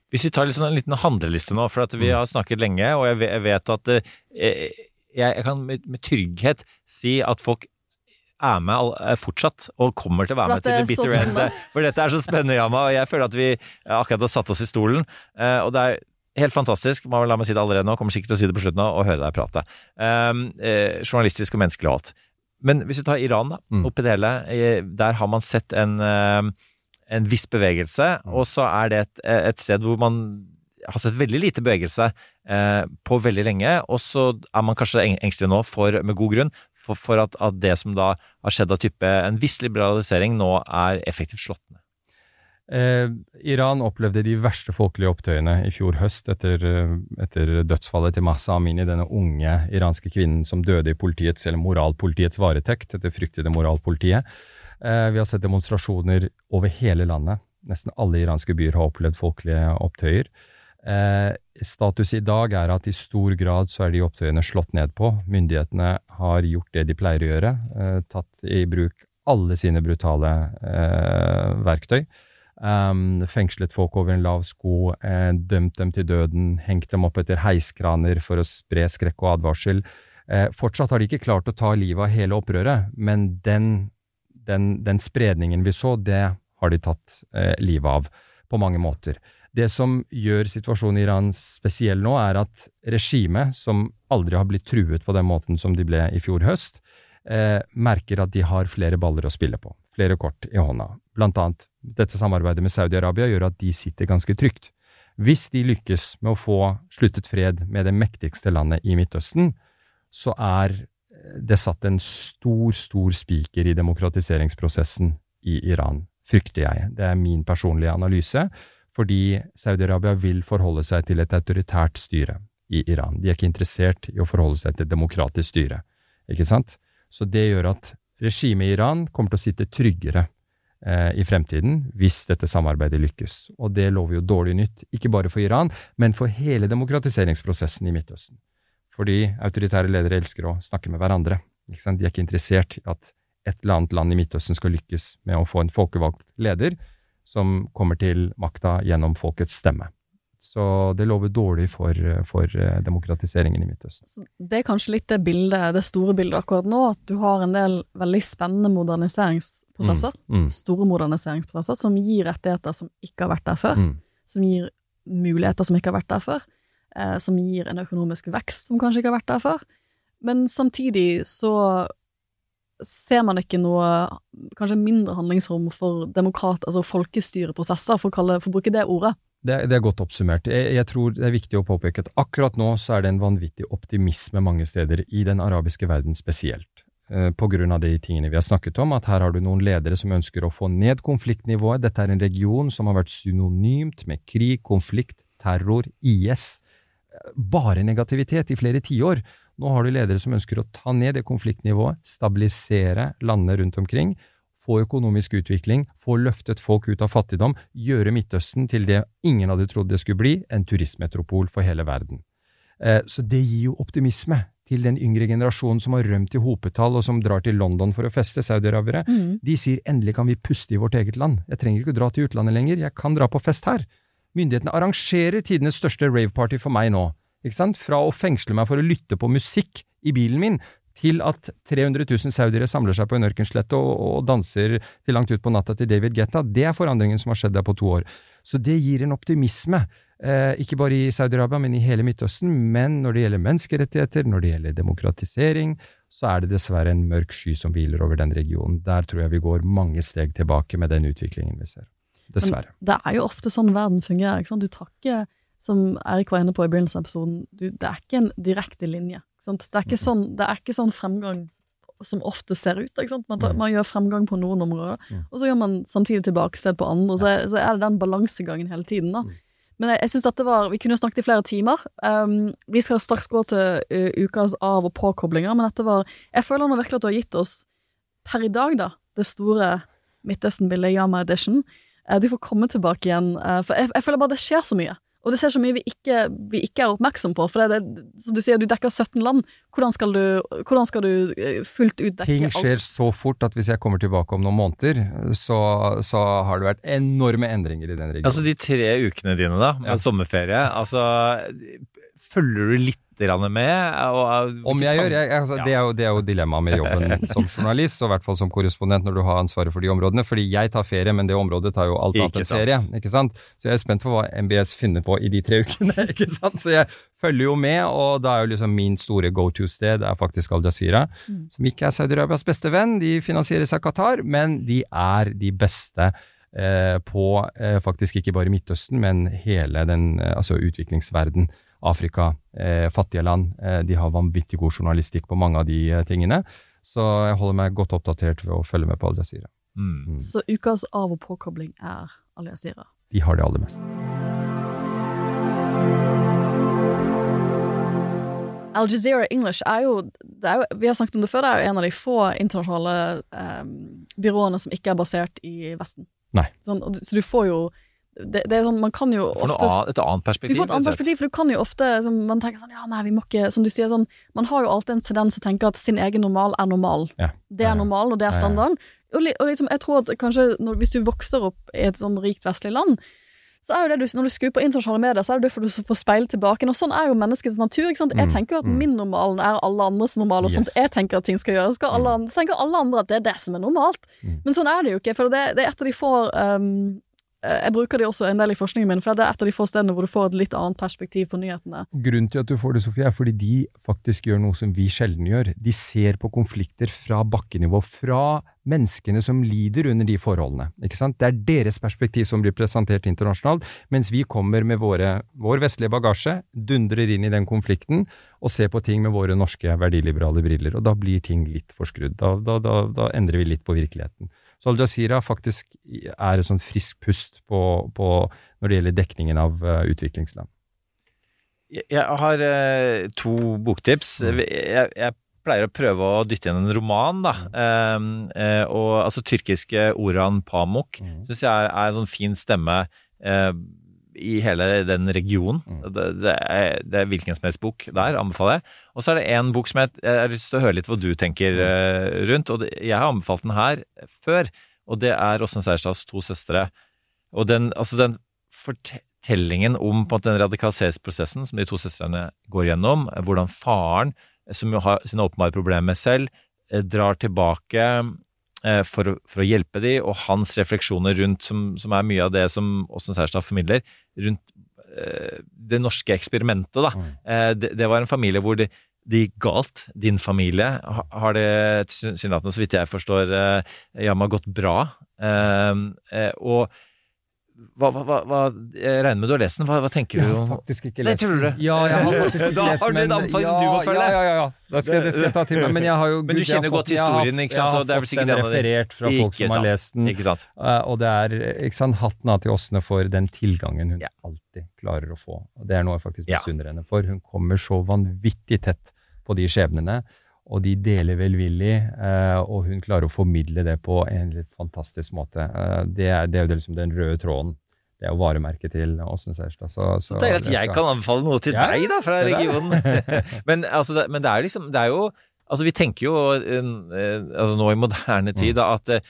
Hvis vi tar liksom en liten handleliste nå, for at vi har snakket lenge, og jeg vet at eh, jeg, kan med, trygghet si at folk er med er fortsatt, og kommer til å være med til det the er bitter end. For dette er så spennende, Yama, og jeg føler at vi akkurat har satt oss i stolen. eh, Og det er helt fantastisk. Man vil la meg si det allerede nå, kommer sikkert til å si det på slutten nå, og høre deg prate. Um, eh, journalistisk og menneskelig og alt. Men hvis vi tar Iran, da, Mm. oppi det hele, der har man sett en en viss bevegelse, og så er det et, et sted hvor man har sett veldig lite bevegelse eh, på veldig lenge, og så er man kanskje eng- engstelig nå, for, med god grunn, for, for at, at det som da har skjedd av type en viss liberalisering, nå er effektivt slått ned. Eh, Iran opplevde de verste folkelige opptøyene i fjor høst etter, eh, etter dødsfallet til Mahsa Amini, denne unge iranske kvinnen som døde i politiets, eller moralpolitiets varetekt, etter fryktede moralpolitiet. Eh, vi har sett demonstrasjoner over hele landet. Nesten alle iranske byer har opplevd folkelige opptøyer. Eh, status i dag er at i stor grad så er de opptøyene slått ned på. Myndighetene har gjort det de pleier å gjøre, eh, tatt i bruk alle sine brutale verktøy. Um, fengslet folk over en lav sko, dømt dem til døden, hengt dem opp etter heiskraner for å spre skrekk og advarsel. Fortsatt har de ikke klart å ta livet av hele opprøret, men den, den, den spredningen vi så, det har de tatt eh, livet av på mange måter. Det som gjør situasjonen i Iran spesiell nå, er at regimet, som aldri har blitt truet på den måten som de ble i fjor høst, eh, merker at de har flere baller å spille på, flere kort i hånda. Blant annet dette samarbeidet med Saudi-Arabia gjør at de sitter ganske trygt. Hvis de lykkes med å få sluttet fred med det mektigste landet i Midtøsten, så er det satt en stor, stor spiker i demokratiseringsprosessen i Iran, frykter jeg. Det er min personlige analyse, fordi Saudi-Arabia vil forholde seg til et autoritært styre i Iran. De er ikke interessert i å forholde seg til et demokratisk styre, ikke sant? Så det gjør at regimet i Iran kommer til å sitte tryggere eh, i fremtiden hvis dette samarbeidet lykkes. Og det lover jo dårlig nytt, ikke bare for Iran, men for hele demokratiseringsprosessen i Midtøsten. Fordi autoritære ledere elsker å snakke med hverandre. De er ikke interessert i at et eller annet land i Midtøsten skal lykkes med å få en folkevalgt leder som kommer til makta gjennom folkets stemme. Så det lover dårlig for, for eh, demokratiseringen i Midtøsten. Så det er kanskje litt det bildet, det store bildet akkurat nå, at du har en del veldig spennende moderniseringsprosesser, Mm, mm. store moderniseringsprosesser, som gir rettigheter som ikke har vært der før, Mm. som gir muligheter som ikke har vært der før, eh, som gir en økonomisk vekst som kanskje ikke har vært der før. Men samtidig så ser man ikke noe kanskje mindre handlingsrom for demokrat, altså folkestyreprosesser, for å, kalle, for å bruke det ordet. Det, det er godt oppsummert. Jeg, jeg tror det er viktig å påpeke at akkurat nå så er det en vanvittig optimisme mange steder, i den arabiske verden spesielt. Eh, På grunn av de tingene vi har snakket om, at her har du noen ledere som ønsker å få ned konfliktnivået. Dette er en region som har vært synonymt med krig, konflikt, terror, IS. Bare negativitet i flere tiår. Nå har du ledere som ønsker å ta ned det konfliktnivået, stabilisere landene rundt omkring, få økonomisk utvikling, få løftet folk ut av fattigdom, gjøre Midtøsten til det ingen hadde trodd det skulle bli, en turistmetropol for hele verden. Eh, Så det gir jo optimisme til den yngre generasjonen som har rømt i hopetall og som drar til London for å feste, saudiarabere. Mm. De sier endelig kan vi puste i vårt eget land, jeg trenger ikke å dra til utlandet lenger, jeg kan dra på fest her. Myndighetene arrangerer tidenes største raveparty for meg nå, ikke sant? Fra å fengsle meg for å lytte på musikk i bilen min, til at 300 000 saudiere samler seg på en ørkenslette og, og danser til langt ut på natta til David Guetta. Det er forandringen som har skjedd der på to år. Så det gir en optimisme. Eh, ikke bare i Saudi-Arabia, men i hele Midtøsten. Men når det gjelder menneskerettigheter, når det gjelder demokratisering, så er det dessverre en mørk sky som hviler over den regionen. Der tror jeg vi går mange steg tilbake med den utviklingen vi ser. Dessverre. Men det er jo ofte sånn verden fungerer. ikke sant? Du tar ikke, som Erik var inne på i begynnelsen av episoden, du, det er ikke en direkte linje. ikke sant? Det er ikke sånn, det er ikke sånn fremgang som ofte ser ut. ikke sant? Man, tar, man gjør fremgang på noen områder, og så gjør man samtidig tilbakested på andre. Så, er- så er det den balansegangen hele tiden. da. Men jeg, jeg synes dette var, Vi kunne snakket i flere timer. Um, vi skal straks gå til uh, ukas av- og påkoblinger, men dette var Jeg føler nå virkelig at du har gitt oss, per i dag, da, det store Midtøsten-bildet, Yama Edition. Eh, du får komme tilbake igjen, eh, for jeg, jeg føler bare det skjer så mye. Og det skjer så mye vi ikke, vi ikke er oppmerksom på. For det, det, som du sier, du dekker 17 land. Hvordan skal du, hvordan skal du eh, fullt ut dekke alt? Ting alt? skjer så fort at hvis jeg kommer tilbake om noen måneder, så, så har det vært enorme endringer i den regionen. Altså de tre ukene dine da, med Ja. sommerferie, altså følger du litt med? Og, og, Om jeg gjør, jeg, altså, Ja. det, er jo, det er jo dilemmaet med jobben som journalist, og i hvert fall som korrespondent når du har ansvaret for de områdene. Fordi jeg tar ferie, men det området tar jo alt annet enn ferie. ikke sant? Så jeg er spent på hva MBS finner på i de tre ukene. ikke sant? Så jeg følger jo med, og da er jo liksom min store go to-sted er faktisk Al Jazeera, som ikke er Saudi-Arabias beste venn. De finansieres av Qatar, men de er de beste. Eh, på eh, faktisk ikke bare Midtøsten, men hele den eh, altså utviklingsverden. Afrika, eh, fattige land. Eh, de har vanvittig god journalistikk på mange av de eh, tingene. Så jeg holder meg godt oppdatert ved å følge med på Al Jazeera. Mm. Så ukas av- og påkobling er Al Jazeera. De har det aller mest. Al Jazeera English er jo, det er jo Vi har snakket om det før, det er jo en av de få internasjonale em, byråene som ikke er basert i Vesten. Nei. Sånn, så du får jo det, det er sånn, Man kan jo noe ofte annet, et annet Du får et annet perspektiv, for du kan jo ofte som, Man tenker sånn, ja nei, vi må ikke Som du sier sånn Man har jo alltid en tendens til å tenke at sin egen normal er normal. Ja. Det er normalen, og det er standarden. Og, og liksom, jeg tror at kanskje når, hvis du vokser opp i et sånn rikt vestlig land, så er jo det du, når du skrur på internasjonale medier, så er det derfor du får speil tilbake. Og sånn er jo menneskets natur. ikke sant? Jeg Mm, tenker jo at mm. min normal er alle andres normal, og sånt Yes. jeg tenker at ting skal gjøres. Skal alle, Mm. andre, så tenker alle andre at det er det som er normalt. Men sånn er det jo ikke. For det, det er et av de få um, Jeg bruker det også en del i forskningen min, for det er et av de få stedene hvor du får et litt annet perspektiv på nyhetene. Grunnen til at du får det, Sofie, er fordi de faktisk gjør noe som vi sjelden gjør. De ser på konflikter fra bakkenivå, fra menneskene som lider under de forholdene. Ikke sant? Det er deres perspektiv som blir presentert internasjonalt, mens vi kommer med våre, vår vestlige bagasje, dundrer inn i den konflikten og ser på ting med våre norske verdiliberale briller. Og da blir ting litt forskrudd. Da, da, da, da endrer vi litt på virkeligheten. Så Al Jazeera faktisk er et sånn frisk pust på, på når det gjelder dekningen av eh, utviklingsland. Jeg har eh, to boktips. Mm. Jeg, jeg pleier å prøve å dytte inn en roman, da. Um, eh, og altså tyrkiske Oran Pamuk Mm. syns jeg er, er en sånn fin stemme eh, i hele den regionen. Mm. Det, det, er, det er hvilken som helst bok der, anbefaler jeg. Og så er det en bok som jeg, jeg har lyst til å høre litt hva du tenker eh, rundt. Og det, jeg har anbefalt den her før, og det er Åsne Seierstads To søstre. Og den, altså den fortellingen om på en måte, den radikaliseringsprosessen som de to søstrene går gjennom, hvordan faren, som jo har sine åpenbare problemer selv, eh, drar tilbake for, å- for å hjelpe de, og hans refleksjoner rundt, som, som er mye av det som Åsen Særstad formidler, rundt eh, det norske eksperimentet. Da. Mm. Eh, det, det var en familie hvor det de gikk galt. Din familie har det tilsynelatende, så vidt jeg forstår, eh, jammen gått bra. Eh, eh, og hva, hva, hva, Jeg regner med du har lest den. Hva, hva tenker Jeg har faktisk ikke lest den. det? Ja, jeg har faktisk ikke Da lest har du men- en anbefaling ja, du må følge. Ja, ja, ja. ja. Skal, det skal jeg ta til meg. Men jeg har jo Men du Gud, jeg har kjenner godt fått- jeg har- historien, ikke sant? Jeg har Og det er fått den referert fra folk som har lest den. Ikke sant? Eh, og det er ikke sant, hatten av til Åsne for den tilgangen hun Ja. alltid klarer å få. Det er noe jeg faktisk Ja. henne for. Hun kommer så vanvittig tett på de skjebnene, og de deler velvillig, eh, og hun klarer å formidle det på en litt fantastisk måte. Eh, det, er, det er jo liksom den røde tråden. Det er jo varemerket til Åsen Seierstad. Så, så Det er at jeg skal- kan anbefale noe til Ja, deg, da, fra regionen. men, altså, men det er liksom Det er jo Altså, vi tenker jo altså, nå i moderne tid da, at, eh,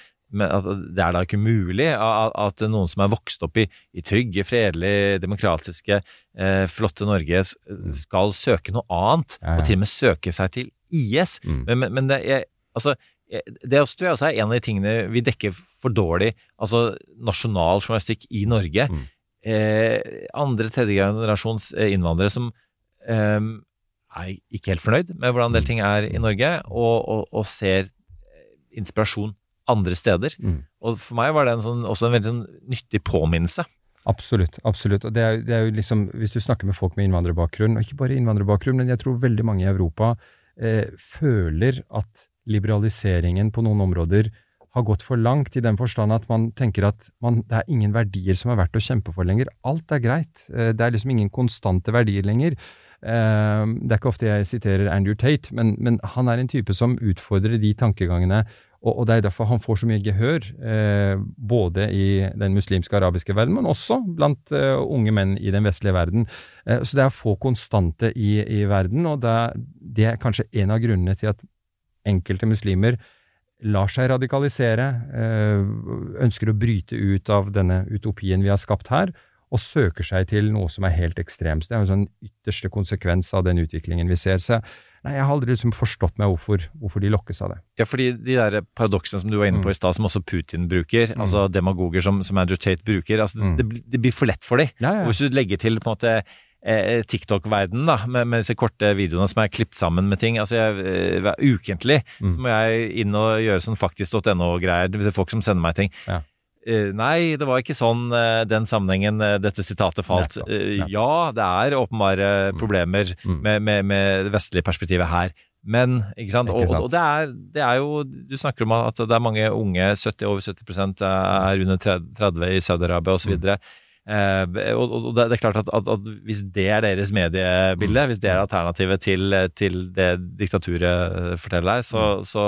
at det er da ikke mulig at, at noen som er vokst opp i, i trygge, fredelige, demokratiske, eh, flotte Norge, skal søke noe annet. Ja, ja. Og til og med søke seg til IS. Mm. Men, men, men det, er, altså, det også, tror jeg også er en av de tingene vi dekker for dårlig. Altså nasjonal journalistikk i Norge. Mm. Eh, andre, tredje generasjons eh, innvandrere som eh, er ikke helt fornøyd med hvordan en del ting er i Norge, og, og, og ser eh, inspirasjon andre steder. Mm. Og for meg var det en sånn, også en veldig sånn nyttig påminnelse. Absolutt. absolutt. Og det er, det er jo liksom, Hvis du snakker med folk med innvandrerbakgrunn, og ikke bare innvandrerbakgrunn, men jeg tror veldig mange i Europa eh, føler at liberaliseringen på noen områder har gått for langt, i den forstand at man tenker at man, det er ingen verdier som er verdt å kjempe for lenger. Alt er greit. Eh, det er liksom ingen konstante verdier lenger. Eh, det er ikke ofte jeg siterer Andrew Tate, men, men han er en type som utfordrer de tankegangene og, og det er derfor han får så mye gehør, eh, både i den muslimske arabiske verden, men også blant eh, unge menn i den vestlige verden. Eh, så det er få konstante i, i verden, og det er, det er kanskje en av grunnene til at enkelte muslimer lar seg radikalisere, eh, ønsker å bryte ut av denne utopien vi har skapt her, og søker seg til noe som er helt ekstremt. Det er jo en sånn ytterste konsekvens av den utviklingen vi ser. Så nei, jeg har aldri liksom forstått meg hvorfor, hvorfor de lokkes av det. Ja, fordi de der paradoksene som du var inne på Mm. i stad, som også Putin bruker, Mm. altså demagoger som, som Andrew Tate bruker, altså Mm. det, det blir for lett for dem. Ja, ja. Og Hvis du legger til på en måte eh, TikTok-verdenen da, med, med disse korte videoene som er klippet sammen med ting, altså jeg, eh, ukentlig, Mm. så må jeg inn og gjøre sånn faktisk.no-greier, det er folk som sender meg ting. Ja. Eh, nei, det var ikke sånn eh, den sammenhengen eh, dette sitatet falt. Nettopp, nettopp. ja, det er åpenbare problemer Mm. med, med, med det vestlige perspektivet her. Men, ikke sant? Ikke Og, sant. og det, er, det er jo Du snakker om at det er mange unge, 70, over 70% er under 30 i Saudi-Arabia osv. Mm. Eh, og, og det, er klart at, at, at hvis det er deres mediebilde, Mm. hvis det er alternativet til, til det diktaturet forteller deg, så, så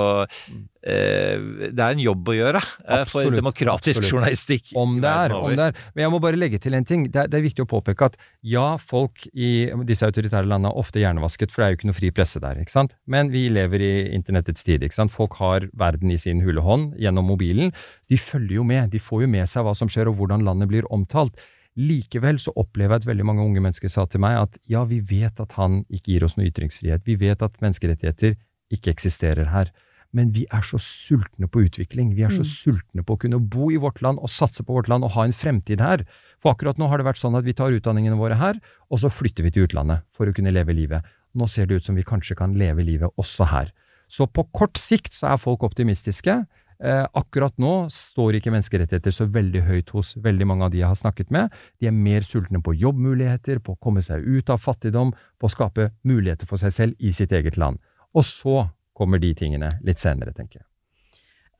Det er en jobb å gjøre absolutt, for demokratisk absolutt. journalistikk. Om det er, om det er. Men jeg må bare legge til en ting. Det er, det er viktig å påpeke at ja, folk i disse autoritære landene er ofte hjernevasket, for det er jo ikke noe fri presse der, ikke sant. Men vi lever i internettets tid, ikke sant. Folk har verden i sin hule hånd gjennom mobilen. De følger jo med. De får jo med seg hva som skjer og hvordan landet blir omtalt. Likevel så opplever jeg at veldig mange unge mennesker sa til meg at ja, vi vet at han ikke gir oss noe ytringsfrihet. Vi vet at menneskerettigheter ikke eksisterer her. Men vi er så sultne på utvikling. Vi er så Mm. sultne på å kunne bo i vårt land og satse på vårt land og ha en fremtid her. For akkurat nå har det vært sånn at vi tar utdanningene våre her, og så flytter vi til utlandet for å kunne leve livet. Nå ser det ut som vi kanskje kan leve livet også her. Så på kort sikt så er folk optimistiske. Eh, akkurat nå står ikke menneskerettigheter så veldig høyt hos veldig mange av de jeg har snakket med. De er mer sultne på jobbmuligheter, på å komme seg ut av fattigdom, på å skape muligheter for seg selv i sitt eget land. Og så kommer de tingene litt senere, tenker jeg.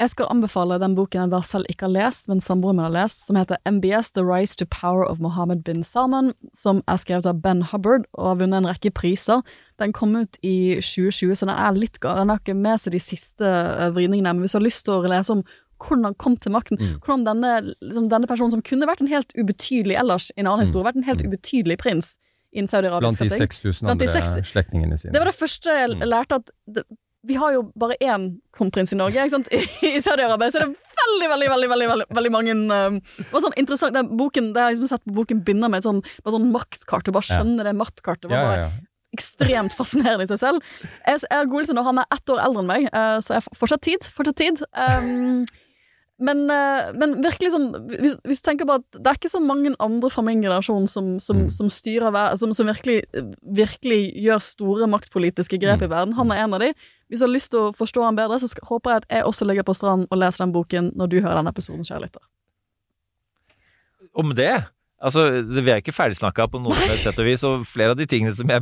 Jeg skal anbefale den boken jeg da selv ikke har lest, men samboeren min har lest, som heter MBS The Rise to Power of Mohammed bin Salman, som er skrevet av Ben Hubbard og har vunnet en rekke priser. Den kom ut i 2020, så den er litt ga- Den har ikke med seg de siste eh, vridningene, men hvis du har lyst til å lese om hvordan han kom til makten, Mm. hvordan denne, liksom, denne personen som kunne vært en helt ubetydelig ellers, i en annen Mm. historie, vært en helt Mm. ubetydelig prins i en saudiarabisk Blant de setting. 6000 Blant de andre 60 slektningene sine. Det var det første jeg Mm. lærte at vi har jo bare én kronprins i Norge, ikke sant? I Saudi-Arabia så er det veldig, veldig, veldig veldig, veldig, mange um, Det var sånn interessant, den boken, det jeg liksom sett på boken begynner med et sånn, bare sånn maktkart, og bare Ja. skjønne det maktkartet. Var ja, bare ja, ja. ekstremt fascinerende i seg selv. Jeg, jeg er god til når han er ett år eldre enn meg, eh, så jeg har fortsatt tid. Fortsatt tid. Um, men, eh, men virkelig sånn hvis, hvis du tenker på at det er ikke så mange andre fra min generasjon som, som, Mm. som styrer som, som virkelig, virkelig gjør store maktpolitiske grep Mm. i verden. Han er en av de. Hvis du har lyst til å forstå han bedre, så håper jeg at jeg også ligger på stranden og leser den boken når du hører den episoden, kjære lytter. Om det? Altså, Vi er ikke ferdigsnakka på noe som helst sett og vis, og flere av de tingene som jeg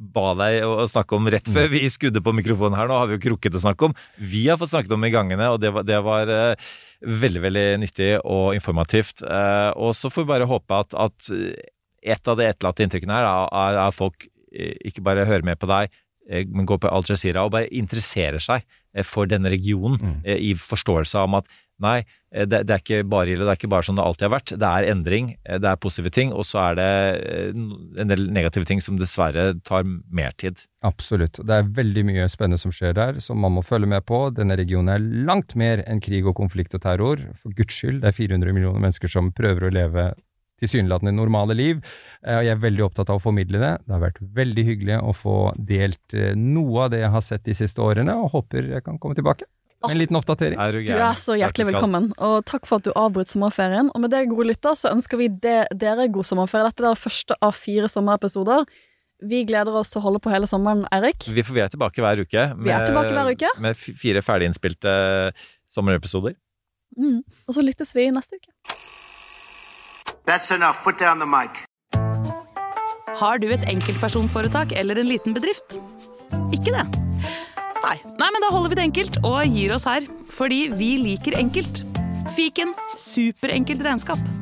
ba deg å snakke om rett før vi skrudde på mikrofonen her, nå har vi jo ikke rukket å snakke om. Vi har fått snakket om i gangene, og det var, det var eh, veldig, veldig nyttig og informativt. Eh, og så får vi bare håpe at, at et av de etterlatte inntrykkene her er, at folk eh, ikke bare hører med på deg, men går på Al Jazeera og bare interesserer seg for denne regionen Mm. i forståelse om at nei, eh, det, det er ikke bare ille, det er ikke bare sånn det alltid har vært. Det er endring, eh, det er positive ting, og så er det eh, en del negative ting som dessverre tar mer tid. Absolutt. Det er veldig mye spennende som skjer der, som man må følge med på. Denne regionen er langt mer enn krig og konflikt og terror. For guds skyld, det er 400 millioner mennesker som prøver å leve tilsynelatende normale liv. Og jeg er veldig opptatt av å formidle det. Det har vært veldig hyggelig å få delt noe av det jeg har sett de siste årene, og håper jeg kan komme tilbake. Med En liten oppdatering. Er du Du er så hjertelig velkommen, og takk for at du avbrøt sommerferien. Og med det, gode lytter, så ønsker vi de, dere god sommerferie. Dette er det første av fire sommerepisoder. Vi gleder oss til å holde på hele sommeren, Eirik. Vi, vi er tilbake hver uke. Vi er tilbake hver uke. Med fire ferdiginnspilte sommerepisoder. Mm. Og så lyttes vi neste uke. That's enough. Put down the mic. Har du et enkeltpersonforetak eller en liten bedrift? Ikke det? Nei. Nei, men da holder vi det enkelt og gir oss her. Fordi vi liker enkelt. Fiken superenkelt regnskap.